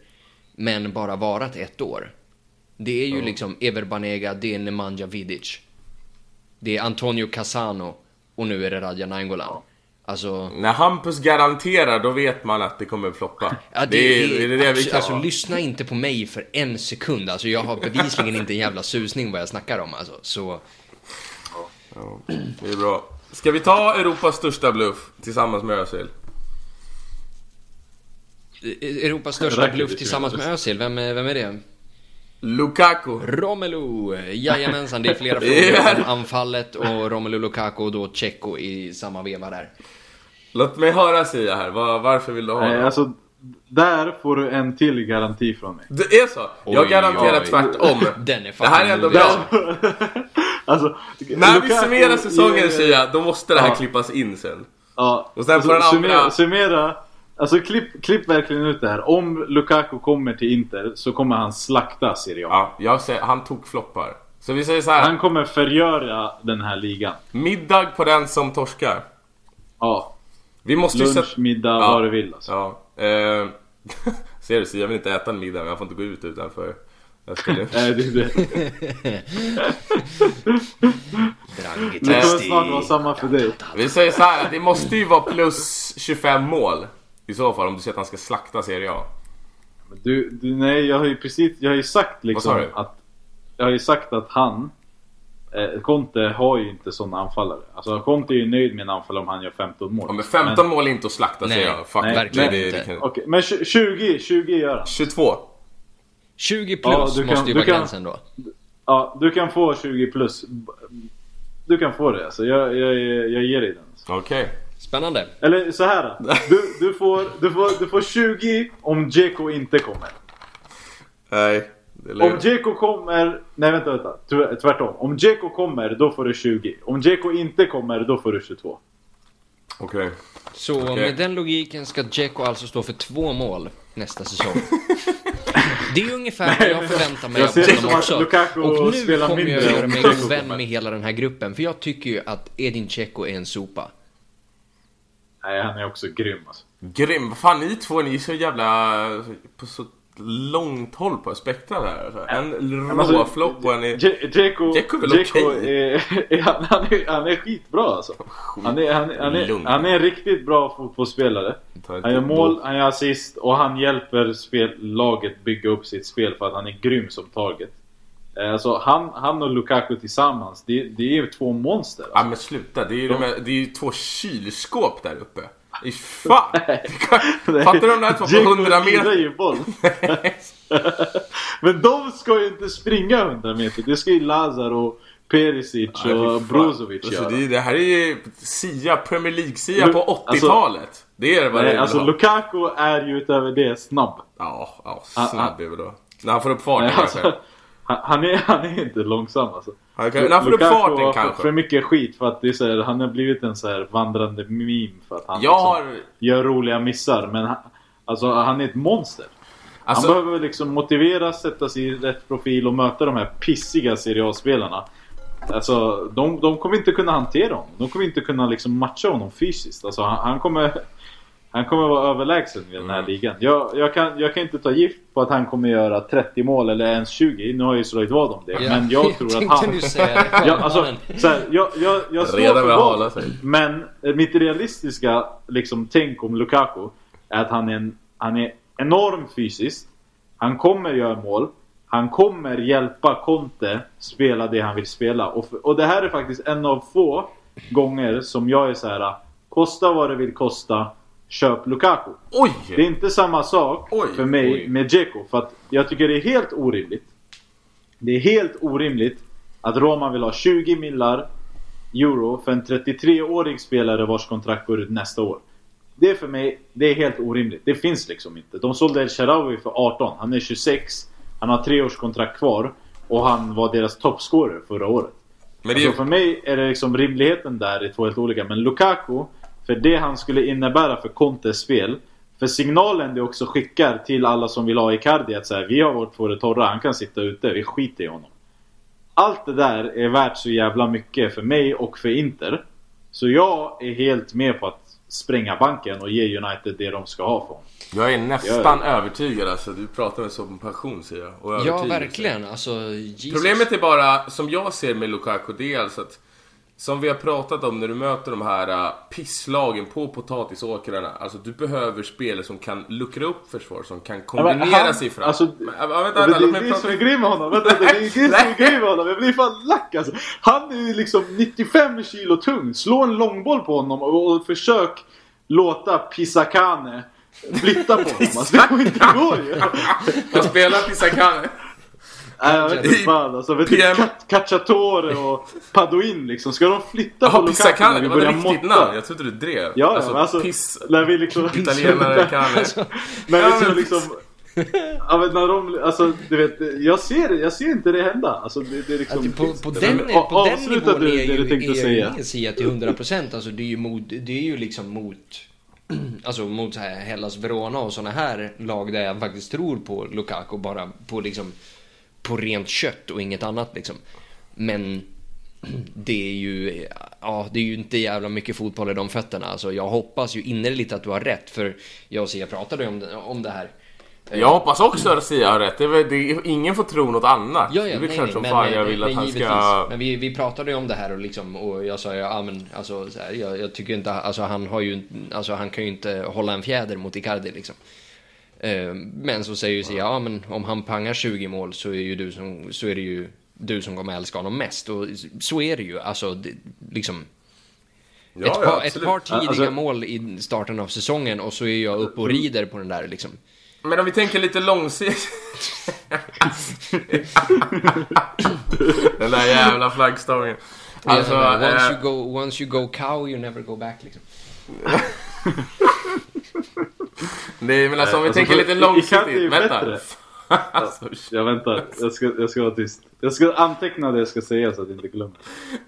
men bara varat ett år. Det är ju liksom Ever det är Nemanja Vidic. Det är Antonio Cassano. och nu är det Radja Nainggolan. Alltså, När Hampus garanterar, då vet man att det kommer floppa. ja, det, det, är, är, det, är det vi abs- kan alltså lyssna inte på mig för en sekund. Alltså jag har bevisligen inte en jävla susning vad jag snackar om alltså. Så, Ja, det är bra. Ska vi ta Europas största bluff tillsammans med Özil? eh, Europas största bluff tillsammans med Özil, vem, är- vem är det? Lukaku. Romelu! Jajamensan, det är flera frågor om anfallet och Romelu Lukaku och då Tjecko i samma veva där. Låt mig höra Sia här, Var, varför vill du ha Nej, alltså, där får du en till garanti från mig. Det är så? jag Oj, garanterar oj. tvärtom. Den är Det här är ändå bra. Alltså, När vi Lukaku summerar säsongen ger- Sia, då måste det här Ja. klippas in sen. Ja, Och sen får alltså, den andra- summera, summera. Alltså klipp, klipp verkligen ut det här. Om Lukaku kommer till Inter så kommer han slakta Serie A. Ja, jag säger, han tog floppar. Så vi säger så här. Han kommer förgöra den här ligan. middag på den som torskar. Ja. Vi måste ju Lunch, sätta... middag, Ja. vad du vill alltså. Ja. Eh, ser du Sia, jag vill inte äta en middag men jag får inte gå ut utanför. Jag skulle... Nej, det, det. Drangit det kommer snart vara samma för dig. Vi säger så här, det måste ju vara plus 25 mål. I så fall om du säger att han ska slakta Serie A. Du, du, nej, jag har ju precis, jag har ju sagt liksom att Jag har ju sagt att han eh, Conte har ju inte sådana anfallare. Alltså Conte är ju nöjd med en anfallare om han gör 15 mål. Ja, men 15 mål är inte att slakta Nej, Serie A. Fuck nej, verkligen det, det, inte. kan... Okej, men tj- 20, 20 gör han. 22. 20 plus Ja, du kan- måste ju du vara kan- gränsen då. Ja, du kan få 20 plus. Du kan få det alltså. Jag, jag, jag ger dig den. Alltså. Okej. Spännande. Eller så här. då. Du, du, får, du, får, du får 20 om Dzeko inte kommer. Nej. Om. Dzeko kommer... Nej vänta, vänta. Tv- Tvärtom. Om Dzeko kommer, då får du 20. Om Dzeko inte kommer, då får du 22. Okej. Så Okej. med den logiken ska Dzeko alltså stå för två mål nästa säsong. Det är ju ungefär vad jag förväntar mig Jag av honom också. Lukaku Och nu spelar kommer jag göra mig Dzeko vän med hela den här gruppen. För jag tycker ju att Edin Dzeko är en sopa. Nej, han är också grym alltså. Grym. Vad fan ni två, ni är så jävla... På så långt håll på spektrat här. Alltså. En Men alltså, råflopp och en... är- är väl okej? han, han, är, han är skitbra alltså. Han är, han, han, är, Lugn. han är en riktigt bra fotbollsspelare. Han gör mål, han gör assist och han hjälper spel, laget bygga upp sitt spel för att han är grym som target. Eh, Alltså han, han och Lukaku tillsammans, det, det är ju två monster. Ja Alltså. men sluta, det är ju, de här, det är ju två kylskåp där uppe. I fan! Fattar du om det här två på Dzeko 100 lirar meter? Men de ska ju inte springa 100 meter. Det ska ju Lazar och Perisic Nej, och. Brozovic alltså, göra. det, det här är ju Sia, Premier League-Sia på alltså- 80-talet. det är vad det vill alltså. Lukaku är ju utöver det snabb. Ja, ja, Ah, snabb är väl då. När han får upp farten alltså, han, han, är, han är inte långsam alltså. Han kan, han får upp farten har kanske. för mycket skit för att det är så här, han har blivit en så här vandrande meme för att han liksom har... gör roliga missar. Men han, alltså, han är ett monster. Alltså, han behöver liksom motiveras, sätta sig i rätt profil och möta de här pissiga Serie A-spelarna. Alltså, de, de kommer inte kunna hantera honom. De kommer inte kunna liksom matcha honom fysiskt. Alltså, han, han kommer... Han kommer vara överlägsen i den här Mm. ligan. Jag, jag, kan, jag kan inte ta gift på att han kommer göra 30 mål eller ens 20. Nu har ju slagit vad om det. Ja, Men jag tror att han... nu säga det. Ja, alltså, så här, jag, jag, jag står Redan för hala sig. Men eh, mitt realistiska liksom, tänk om Lukaku är att han är, en, han är enorm fysiskt. Han kommer göra mål. Han kommer hjälpa Conte spela det han vill spela. Och, och det här är faktiskt en av få gånger som jag är så här. Kosta vad det vill kosta. Köp Lukaku. oj! Det är inte samma sak Oj, för mig oj. med Dzeko. För att jag tycker det är helt orimligt. Det är helt orimligt att Roma vill ha 20 millar euro för en 33-årig spelare vars kontrakt går ut nästa år. Det är för mig, det är helt orimligt. Det finns liksom inte. De sålde El Shaarawy för 18. Han är 26. Han har tre års kontrakt kvar. Och han var deras toppscorer förra året. Men det Alltså för mig är det liksom rimligheten där är två helt olika. Men Lukaku, för det han skulle innebära för Contes spel. För signalen det också skickar till alla som vill ha Icardi att säga vi har vårt på det torra, han kan sitta ute, vi skiter i honom. Allt det där är värt så jävla mycket för mig och för Inter. Så jag är helt med på att spränga banken och ge United det de ska ha för honom. Jag är nästan övertygad alltså. Du pratar med sån passion säger jag. Och Ja, verkligen. Alltså, Jesus. Problemet är bara, som jag ser med Lukaku, det är alltså att som vi har pratat om när du möter de här uh, pisslagen på potatisåkrarna. Alltså du behöver spelare som kan luckra upp försvar, som kan kombinera han- sig fram. alltså- Men, äh, vänta, vänta, det låt är det som är grejen med honom. Vänta, det är det som är grejen med honom. Jag blir fan lack alltså. Han är ju liksom 95 kilo tung. Slå en långboll på honom och, och försök låta Pisakane flytta på honom. Alltså, det går inte- det går ju. Jag spelar Pisakane. Nej, jag vet inte fan alltså. Vet du, PM. Cacciatore och Padoin liksom. Ska de flytta på Lukaku när vi det börjar måtta? namn. Jag trodde du drev. Ja, alltså, men alltså, piss... när vi liksom... Italienare kan När Ja, vi ska men- liksom... Ja men när de, alltså du vet, jag ser, jag ser inte det hända. Alltså det, det är liksom... Att på, på den, på den avsluta nivån du är det ju, du tänkte är säga. med Sia till 100%. Alltså det är ju, mot, det är ju liksom mot Alltså mot så här Hellas Verona och såna här lag där jag faktiskt tror på Lukaku bara på liksom på rent kött och inget annat liksom. Men det är ju, ja det är ju inte jävla mycket fotboll i de fötterna. Alltså jag hoppas ju innerligt att du har rätt för jag och Sia pratade ju om det, om det här. Jag hoppas också att Sia har rätt. Det är, det är, ingen får tro något annat. Ja, det ja, är väl nej, klart nej, som men, fan jag vill men, att han givetvis. ska... Men vi, vi pratade ju om det här och liksom, och jag sa ju, ja men alltså, så här, jag, jag tycker inte, alltså han har ju, alltså han kan ju inte hålla en fjäder mot Icardi liksom. Eh, Men så säger ju Sia, ja men om han pangar 20 mål så är ju du som, så är det ju du som kommer älska honom mest. Och så är det ju, alltså det, liksom. Ja, ett, ja, par, ett absolut. par tidiga Alltså- mål i starten av säsongen och så är jag uppe och rider på den där liksom. Men om vi tänker lite långsiktigt. Den där jävla flaggstången. Alltså, once, eh, you go, once you go cow you never go back liksom. nej men alltså om vi Alltså, tänker för- lite långsiktigt. Vänta. bättre. alltså, Jag väntar, jag ska, jag ska vara tyst. Jag ska anteckna det jag ska säga så att jag inte glömmer.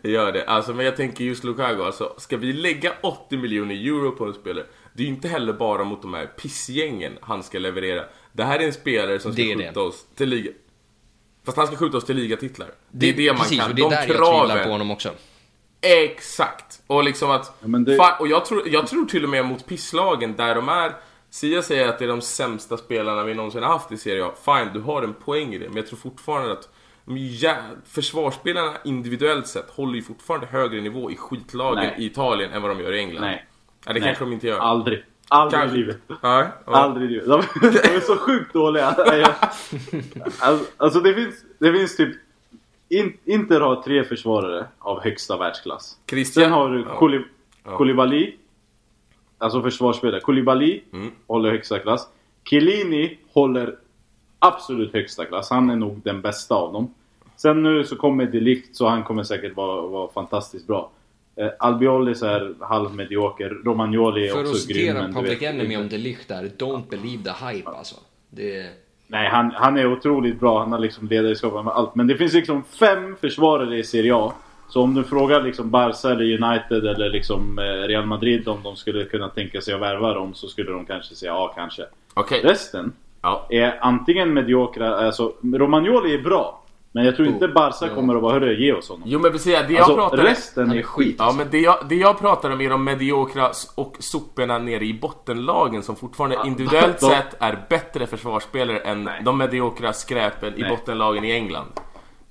Gör det. Alltså, men jag tänker just Lukaku. Alltså, ska vi lägga 80 miljoner euro på en spelare? Det är ju inte heller bara mot de här pissgängen han ska leverera. Det här är en spelare som ska Det är det. skjuta oss till liga... Fast han ska skjuta oss till ligatitlar. Det, är det man precis, kan. och det är de där jag kraven. tvivlar på honom också. Exakt! Och liksom att... Ja, det- Fan, och jag tror, jag tror till och med mot pisslagen där de är... Sia säger att det är de sämsta spelarna vi någonsin har haft i Serie A. Fine, du har en poäng i det. Men jag tror fortfarande att... jä- Försvarsspelarna individuellt sett håller ju fortfarande högre nivå i skitlagen Nej. i Italien än vad de gör i England. Nej. Ja, det Nej. kanske de inte gör. Aldrig. Aldrig Kanske. i livet. Ja, ja. Aldrig i livet. De, de är så sjukt dåliga. Alltså, alltså det finns, det finns typ... In, Inter har tre försvarare av högsta världsklass. Christian. Sen har du Ja. Ja. Koulibaly. Alltså försvarsspelare. Koulibaly Mm. håller högsta klass. Chiellini håller absolut högsta klass. Han är nog den bästa av dem. Sen nu så kommer De Ligt så han kommer säkert vara, vara fantastiskt bra. Eh, Albiol är halvmedioker. Romagnoli är För att också grym. citera men du Public Enemy om det Ligt där, don't believe the hype alltså. Det... Nej, han, han är otroligt bra. Han har liksom ledarskap med allt. Men det finns liksom fem försvarare i Serie A. Så om du frågar liksom Barca eller United eller liksom eh, Real Madrid om de skulle kunna tänka sig att värva dem så skulle de kanske säga ja, kanske. Okej. Resten Ja. är antingen mediokra, alltså Romagnoli är bra. Men jag tror inte Barca Ja. kommer att vara hörru, ge oss honom. Jo men precis, det jag Alltså pratar... resten är är skit. Ja men det jag, det jag pratar om är de mediokra och soporna nere i bottenlagen som fortfarande individuellt de- sett är bättre försvarsspelare än Nej. de mediokra skräpen i Nej. bottenlagen i England.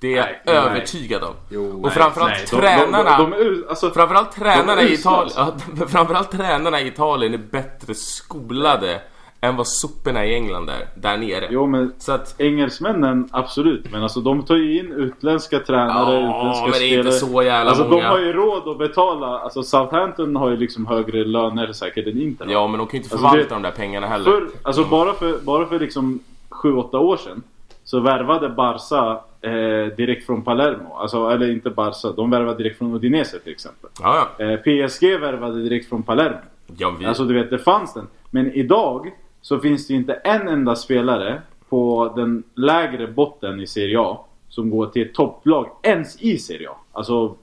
Det är jag Nej, nej. övertygad om. Jo, och framförallt Nej, tränarna... De, de, de, alltså, Framförallt tränarna i Italien, ja, framförallt tränarna i Italien är bättre skolade än vad soporna i England är, där nere. jo men Så att, Engelsmännen absolut, men alltså de tar ju in utländska tränare, Ja, utländska men det är inte spelare. så jävla alltså, många. de har ju råd att betala, alltså Southampton har ju liksom högre löner säkert än Inter ja men de kan ju inte Alltså, förvalta det- de där pengarna heller. För, alltså bara för, bara för liksom 7-8 år sedan så värvade Barca eh, direkt från Palermo. Alltså, eller inte Barca, de värvade direkt från Udinese till exempel. Ja, ja. Eh, PSG värvade direkt från Palermo. ja vi... Alltså du vet, det fanns den. Men idag så finns det inte en enda spelare på den lägre botten i Serie A som går till ett topplag ens i Serie A. Alltså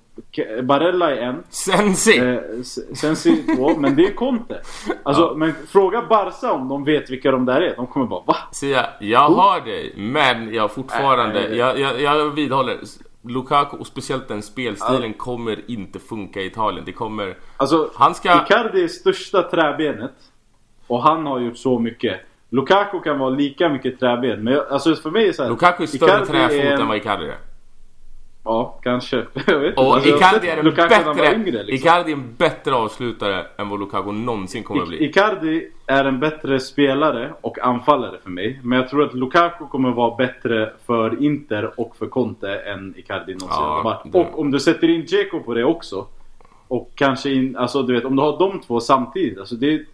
Barella är en, Sensi! eh, Sensi två, men det är Conte. Alltså, Ja. men fråga Barca om de vet vilka de där är. De kommer bara va? Sia, jag hör dig, men jag fortfarande, nej. jag, jag, jag vidhåller. Lukaku och speciellt den spelstilen kommer inte funka i Italien. Det kommer... Alltså, Han ska- Icardi är största träbenet. Och han har gjort så mycket. Lukaku kan vara lika mycket träben. Men jag, alltså för mig är så här, Lukaku är större Icardi träfot en- än vad Icardi är. Ja, kanske. Jag vet inte. Och Alltså, Icardi är en bättre, yngre, liksom. Icardi är en bättre avslutare än vad Lukaku någonsin kommer att bli. Icardi är en bättre spelare och anfallare för mig. Men jag tror att Lukaku kommer vara bättre för Inter och för Conte än Icardi någonsin Ja, har varit. det- Och om du sätter in Dzeko på det också. Och kanske in, alltså du vet om du har de två samtidigt. Alltså det,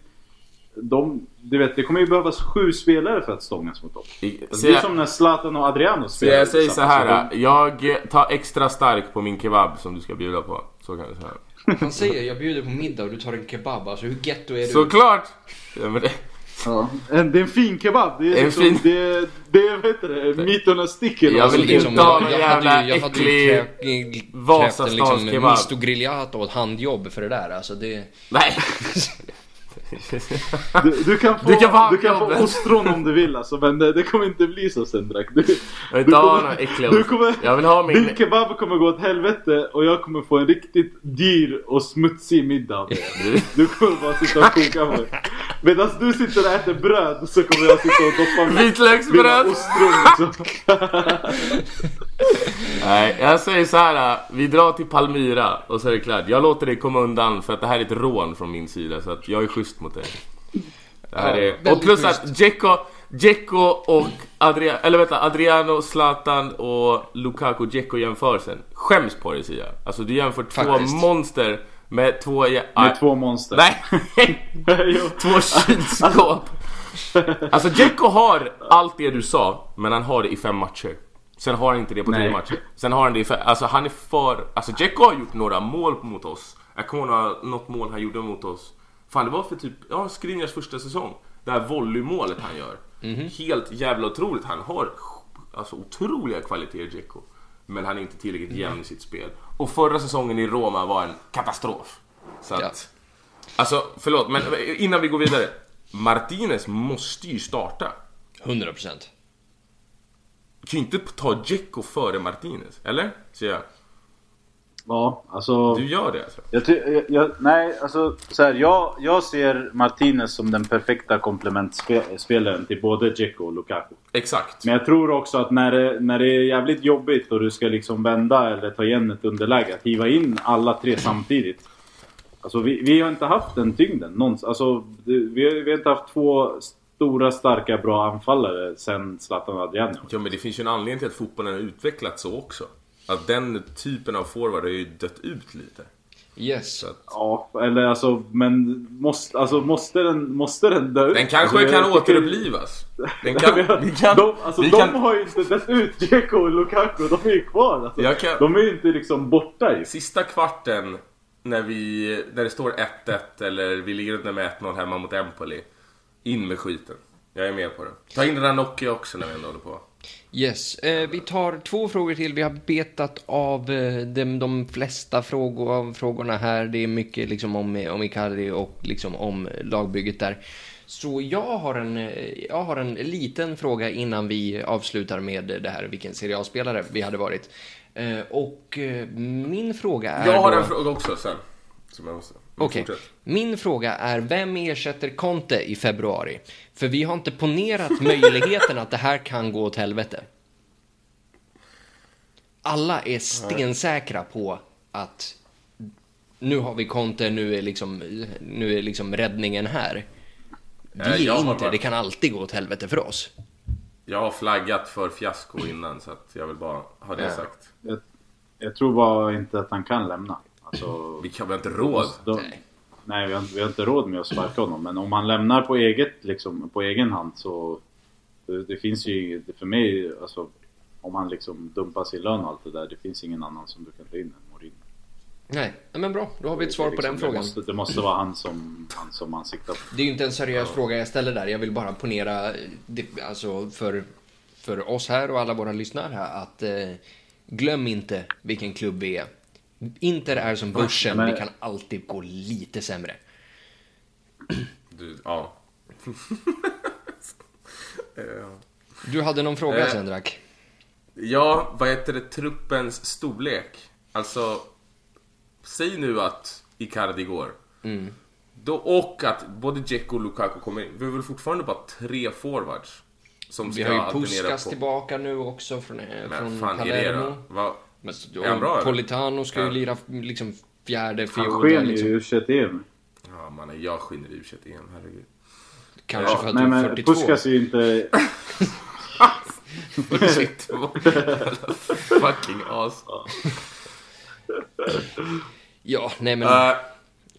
de, du vet det kommer ju behövas sju spelare för att stångas mot dem. Alltså, så det är jag- som när Zlatan och Adriano Så spelar jag säger så här. de- Jag tar extra stark på min kebab som du ska bjuda på. Så kan jag säga. Han säger jag bjuder på middag och du tar en kebab. Alltså hur getto är du? Såklart! Ja, men det, Ja. En, det är en fin kebab. Det är En liksom, fin- det, det är, vad heter det, mytorna sticker. Jag alltså. vill Liksom, inte ha någon jag jävla jag hade ju äcklig Vasastans liksom kebab. misto grigliato och ett handjobb för det där. Alltså det... nej! Du, du kan få, Du kan få du kan få ostron om du vill alltså, men det, det kommer inte bli så Sendrak. Du, Jag vill inte ha några äckliga du kommer, Jag vill ha min... Din kebab kommer gå åt helvete och jag kommer få en riktigt dyr och smutsig middag. Du kommer bara sitta och koka på. Medan du sitter och äter bröd så kommer jag sitta och doppa mina Vitlöksbröd! ostron liksom. Nej, jag säger så här. Vi drar till Palmyra och så är det klart. Jag låter dig komma undan för att det här är ett rån från min sida. Så att jag är schysst mot dig. Det här Ja, är... Och plus att Dzeko, Dzeko och Adriano, eller vänta, Adriano, Zlatan och Lukaku Dzeko jämförelsen. Skäms på dig Sia. Alltså du jämför två Faktiskt. monster med två... jä- Med två monster. Nej! Två kylskåp. Alltså Dzeko har allt det du sa, men han har det i fem matcher. Sen har han inte det på tre matcher. Sen har han det i fem... Alltså han är för... Alltså Dzeko har gjort några mål mot oss. Jag kommer ihåg något mål han gjorde mot oss. Fan det var för typ, ja Skriniars första säsong. Det här volleymålet han gör. Helt jävla otroligt. Han har alltså otroliga kvaliteter Dzeko. Men han är inte tillräckligt jämn i sitt spel. Och förra säsongen i Roma var en katastrof. Så att... Ja. Alltså, förlåt, men innan vi går vidare. Martinez måste ju starta. 100 procent. Du kan ju inte ta Dzeko före Martinez, eller? Säger jag. Ja, alltså... Du gör det alltså? Jag, ty- jag, jag, nej, alltså så här, jag, jag ser Martinez som den perfekta komplementspelaren till både Dzeko och Lukaku. Exakt. Men jag tror också att när det, när det är jävligt jobbigt och du ska liksom vända eller ta igen ett underläge, att hiva in alla tre samtidigt. Alltså vi, vi har inte haft den tyngden någonsin. Alltså vi, har, vi har inte haft två stora, starka, bra anfallare sen Zlatan och Adriano. Ja, men det finns ju en anledning till att fotbollen har utvecklats så också. Att den typen av forward har ju dött ut lite. Yes. Att, Ja, eller alltså, men måste, alltså, måste, den, måste den dö ut? den kanske alltså, kan återupplivas. Den kan... Vi kan... de, alltså, vi de kan har ju inte dött ut Dzeko och Lukaku, de är ju kvar. Alltså. Kan- De är ju inte liksom borta ju. Sista kvarten när, vi, när det står 1-1 eller vi ligger under med 1-0 hemma mot Empoli. In med skiten. Jag är med på det. Ta in Ranocchia också när vi ändå håller på. Yes. Eh, vi tar två frågor till. Vi har betat av eh, de, de flesta frågor, av frågorna här. Det är mycket liksom om, om Icardi och liksom om lagbygget där. Så jag har, en, eh, jag har en liten fråga innan vi avslutar med det här, vilken Serie A-spelare vi hade varit. Eh, och eh, min fråga är Jag har då... en fråga också sen. Som jag måste... Okej. fortsätt. Min fråga är, vem ersätter Conte i februari? För vi har inte ponerat möjligheten att det här kan gå åt helvete. Alla är stensäkra på att nu har vi Conte, nu är liksom, nu är liksom räddningen här. Vi är inte, varit- det kan alltid gå åt helvete för oss. Jag har flaggat för fiasko innan så att jag vill bara ha det Ja. sagt. Jag, jag tror bara inte att han kan lämna. Alltså, Vi kan väl inte råd? de, Nej. nej, vi har, inte- vi har inte råd med att sparka honom. Men om han lämnar på, eget, liksom, på egen hand så... Det, det finns ju det för mig, alltså, om han liksom dumpar sin lön och allt det där. Det finns ingen annan som du kan ta in än Mourinho. Nej, men bra. Då har vi ett svar är på den liksom- frågan. Det måste, det måste vara han som, han som man siktar på. Det är ju inte en seriös fråga jag ställer där. Jag vill bara ponera det, alltså för, för oss här och alla våra lyssnare här att eh, glöm inte vilken klubb vi är. Inter är som börsen, Men- vi kan alltid gå lite sämre. Du, ja. Eh, Du hade någon fråga Eh. Sendrak? Ja, vad heter det? Truppens storlek. Alltså, säg nu att Icardi går. Mm. Då, och att både Dzeko och Lukaku kommer in. Vi har väl fortfarande bara tre forwards. Som Vi ska har ju Puskas tillbaka nu också från, eh, Men från fan, Palermo. Va, Men, Är han bra, eller? Politano ska ju lira liksom fjärde Han fiol. sken Liksom. ju u EM. Ja mannen, jag skiner i u igen, herregud. Kanske Ja, för att nej du är men 42. Puskas ju inte... Fucking as. Ja, nej men Uh,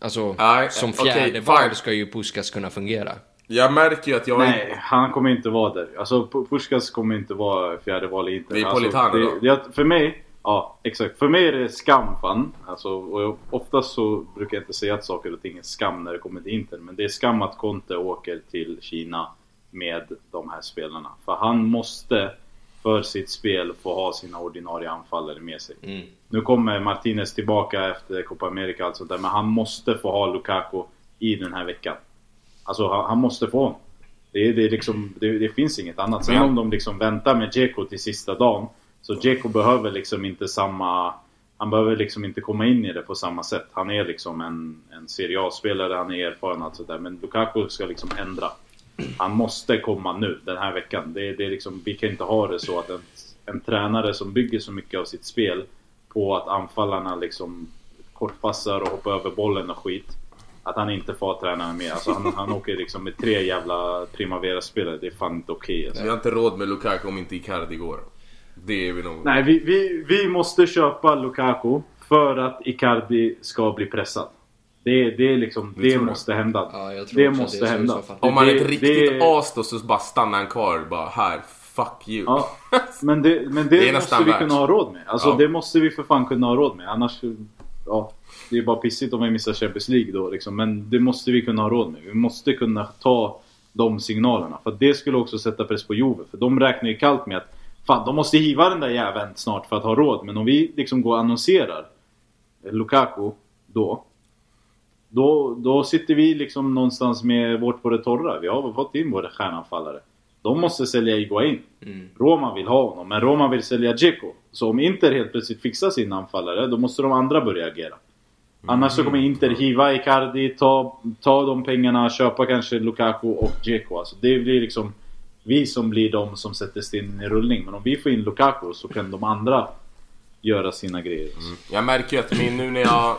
alltså nej, som fjärde val fine. ska ju Puskas kunna fungera. jag märker ju att jag Nej, han kommer inte vara där. Alltså Pu- Puskas kommer inte vara fjärde val i Inter. Det är alltså, Politano då? det, det, För mig, ja exakt. För mig är det skam fan. Alltså, och jag, oftast så brukar jag inte säga att saker och ting är skam när det kommer till Inter. Men det är skam att Conte åker till Kina med de här spelarna. För han måste för sitt spel få ha sina ordinarie anfallare med sig. Mm. Nu kommer Martinez tillbaka efter Copa America och allt sånt där, men han måste få ha Lukaku i den här veckan. Alltså han, han måste få honom. Det, det, liksom, det, det finns inget annat. Sen om de liksom väntar med Dzeko till sista dagen. Så Dzeko behöver liksom inte samma... Han behöver liksom inte komma in i det på samma sätt. Han är liksom en, en Serie A-spelare, han är erfaren och allt sånt där. Men Lukaku ska liksom ändra. Han måste komma nu, den här veckan. Det, det är liksom, vi kan inte ha det så att en, en tränare som bygger så mycket av sitt spel på att anfallarna liksom kortpassar och hoppar över bollen och skit. Att han inte får ha tränarna med. Alltså han, han åker liksom med tre jävla Primavera-spelare. Det är fan inte okej alltså. Vi har inte råd med Lukaku om inte Icardi går. Det är vi nog. Nej, vi, vi, vi måste köpa Lukaku för att Icardi ska bli pressad. Det, det är liksom, det det. måste hända. Ja, jag tror det måste det hända. Om man är Det- ett riktigt det- as då så bara stannar han kvar bara här. Fuck you. Ja, men det, men det, Det måste vi värt. kunna ha råd med. Alltså Ja. det måste vi för fan kunna ha råd med. Annars, ja. Det är bara pissigt om vi missar Champions League då liksom. Men det måste vi kunna ha råd med. Vi måste kunna ta de signalerna. För att det skulle också sätta press på Juve. För de räknar ju kallt med att Fan, de måste hiva den där jäveln snart för att ha råd. Men om vi liksom går och annonserar Lukaku då. Då, då sitter vi liksom någonstans med vårt på det torra. Vi har fått in våra stjärnanfallare. De måste sälja Iguain. Mm. Roma vill ha honom, men Roma vill sälja Dzeko. Så om Inter helt plötsligt fixar sin anfallare, då måste de andra börja agera. Annars så kommer Inter hiva Icardi, ta, ta de pengarna, köpa kanske Lukaku och Dzeko. Alltså det blir liksom vi som blir de som sätter stenen i rullning. Men om vi får in Lukaku så kan de andra göra sina grejer. Jag märker ju att min, nu när jag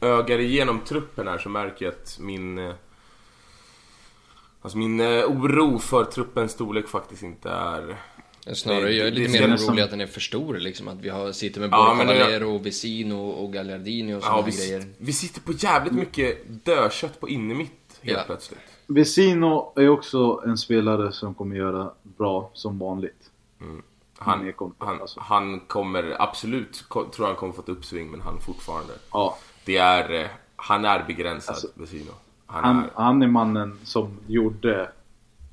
ögar igenom truppen här så märker jag att min... eh, Alltså min eh, oro för truppens storlek faktiskt inte är... Snarare, jag är lite mer orolig att den är för stor liksom. Att vi har, sitter med Ja, både men nu- Cavallero, Vesino och Gagliardini och sådana Ja, vi, grejer. vi sitter på jävligt mycket dödkött på innermitt helt Ja. plötsligt. Vesino är också en spelare som kommer göra bra som vanligt. Han, Med Conte, han, alltså. han kommer absolut, tror han kommer få ett uppsving men han fortfarande. Ja, Det är, eh, han är begränsad, Alltså, Vesino. Han, Han, är, han är mannen som gjorde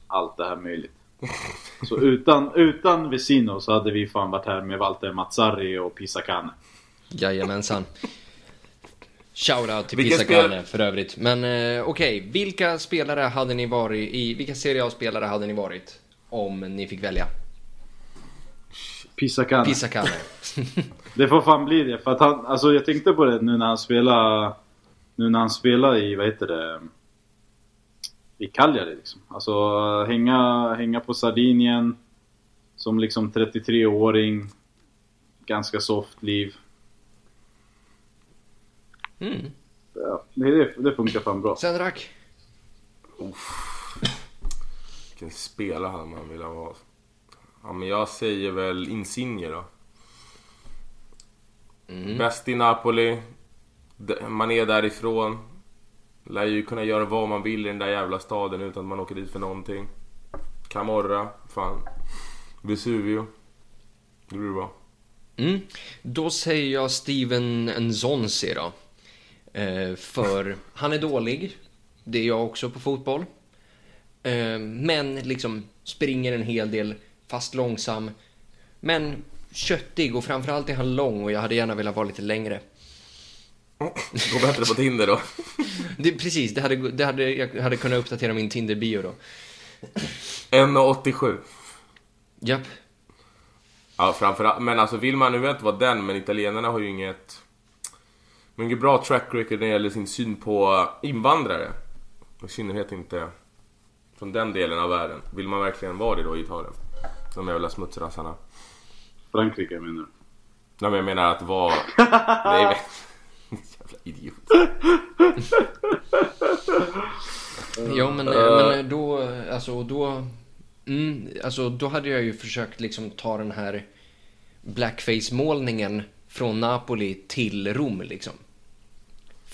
allt det här möjligt. Så utan, utan Vesino så hade vi fan varit här med Walter Mazzarri och Pisacane. Jajamensan. Shoutout till Vilka Pisacane för övrigt. Men eh, okej, vilka spelare hade ni varit i, vilka Serie A-spelare hade ni varit? Om ni fick välja. Pisacane. Pisacane. Det får fan bli det. För att han, alltså jag tänkte på det nu när han spelar Nu när han spelar i, vad heter det? I Cagliari liksom. Alltså hänga, hänga på Sardinien. Som liksom 33-åring. Ganska soft liv. Mm. Ja, det, det, det funkar fan bra. Sendrak. vilken spelare hade man velat vara? Ja men jag säger väl Insigne då. Mm. Bäst i Napoli. Man är därifrån. Lär ju kunna göra vad man vill i den där jävla staden utan att man åker dit för någonting. Camorra, fan. Vesuvio. Det blir bra. Mm. Då säger jag Steven Nzonzi då. Eh, för han är dålig. Det är jag också på fotboll. Eh, men liksom springer en hel del, fast långsam. Men köttig och framförallt är han lång och jag hade gärna velat vara lite längre. Gå bättre på Tinder då. Det, precis, det hade, det hade, jag hade kunnat uppdatera min Tinder-bio då. 1,87. Japp. Ja, framförallt. Men alltså vill man, nu inte vara den, men italienarna har ju inget... Men inget bra track record när det gäller sin syn på invandrare. Och I synnerhet inte från den delen av världen. Vill man verkligen vara det då i Italien? De jävla smutsrassarna. Frankrike menar du? Nej men jag menar att vara... Nej men... Jävla idiot. Ja men, Eh. men då, alltså då, mm, alltså då hade jag ju försökt liksom ta den här blackface-målningen från Napoli till Rom liksom.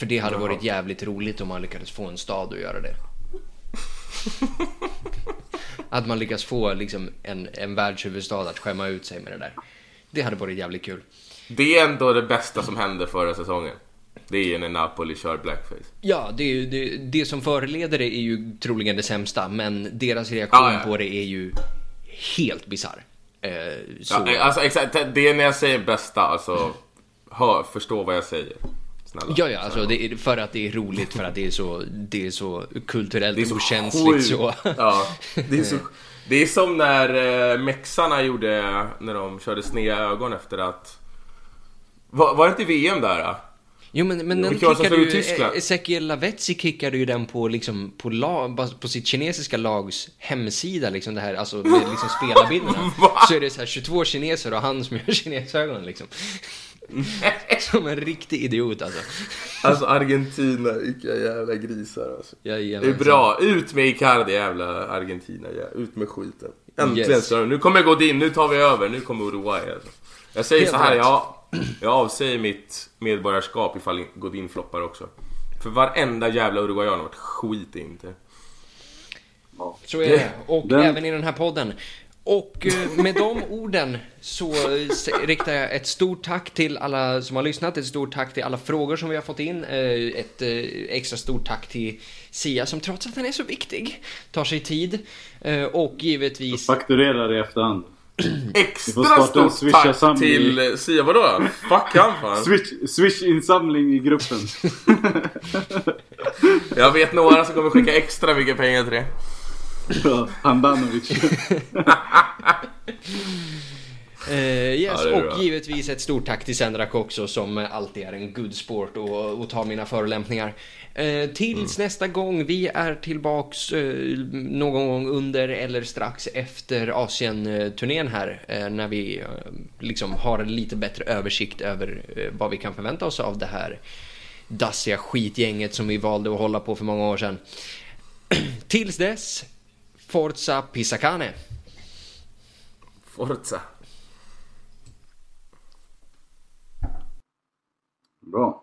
För det hade varit jävligt roligt om man lyckades få en stad att göra det. att man lyckas få liksom en, en världshuvudstad att skämma ut sig med det där. Det hade varit jävligt kul. Det är ändå det bästa som hände förra säsongen. Det är när Napoli kör blackface. Ja, det, är ju, det, det som föreleder det är ju troligen det sämsta, men deras reaktion Ja, ja. på det är ju helt bisarr. Eh, så, Ja, alltså exakt, det är när jag säger bästa, alltså hör, förstå vad jag säger. Snälla. Ja, ja, alltså det är för att det är roligt, för att det är så, det är så kulturellt Det är så okänsligt så. Ja, det är så... Det är som när eh, mexarna gjorde, när de körde sneda ögon efter att... Var, var det inte VM där? Då? Jo men, men den kickade ju, eh, Ezekiel Lavetzi kickade ju den på liksom, på, lag, på sitt kinesiska lags hemsida liksom det här, alltså med liksom spelarbilderna. Så är det så här 22 kineser och han som gör kinesögon liksom. Som en riktig idiot alltså. Alltså Argentina, vilka jävla grisar alltså. Det är bra, ut med Icardi jävla Argentina, ja. ut med skiten. Äntligen Yes. nu kommer Godin, nu tar vi över, nu kommer Uruguay alltså. Jag säger Helt så här, jag, jag avsäger mitt medborgarskap ifall Godin floppar också. För varenda jävla uruguayan har varit skit inte. Så är det. Och Den- även i den här podden. Och eh, med de orden så riktar jag ett stort tack till alla som har lyssnat, ett stort tack till alla frågor som vi har fått in, eh, ett eh, extra stort tack till Sia som trots att den är så viktig tar sig tid och givetvis Fakturerar i efterhand. Extra stort tack Swish-samling. till Sia, vadå? Fuck han fan. Swish- Swish-insamling i gruppen. Jag vet några som kommer skicka extra mycket pengar till det. Ja, Handanovic. Eh, yes, Ja, är bra. och givetvis ett stort tack till Sendrak också som alltid är en good sport och, och tar mina förolämpningar. Eh, tills Mm. nästa gång, vi är tillbaks eh, någon gång under eller strax efter Asien-turnén här när vi liksom har en lite bättre översikt över vad vi kan förvänta oss av det här dassiga skitgänget som vi valde att hålla på för många år sedan. tills dess, Forza Pisacane! Forza. Bra.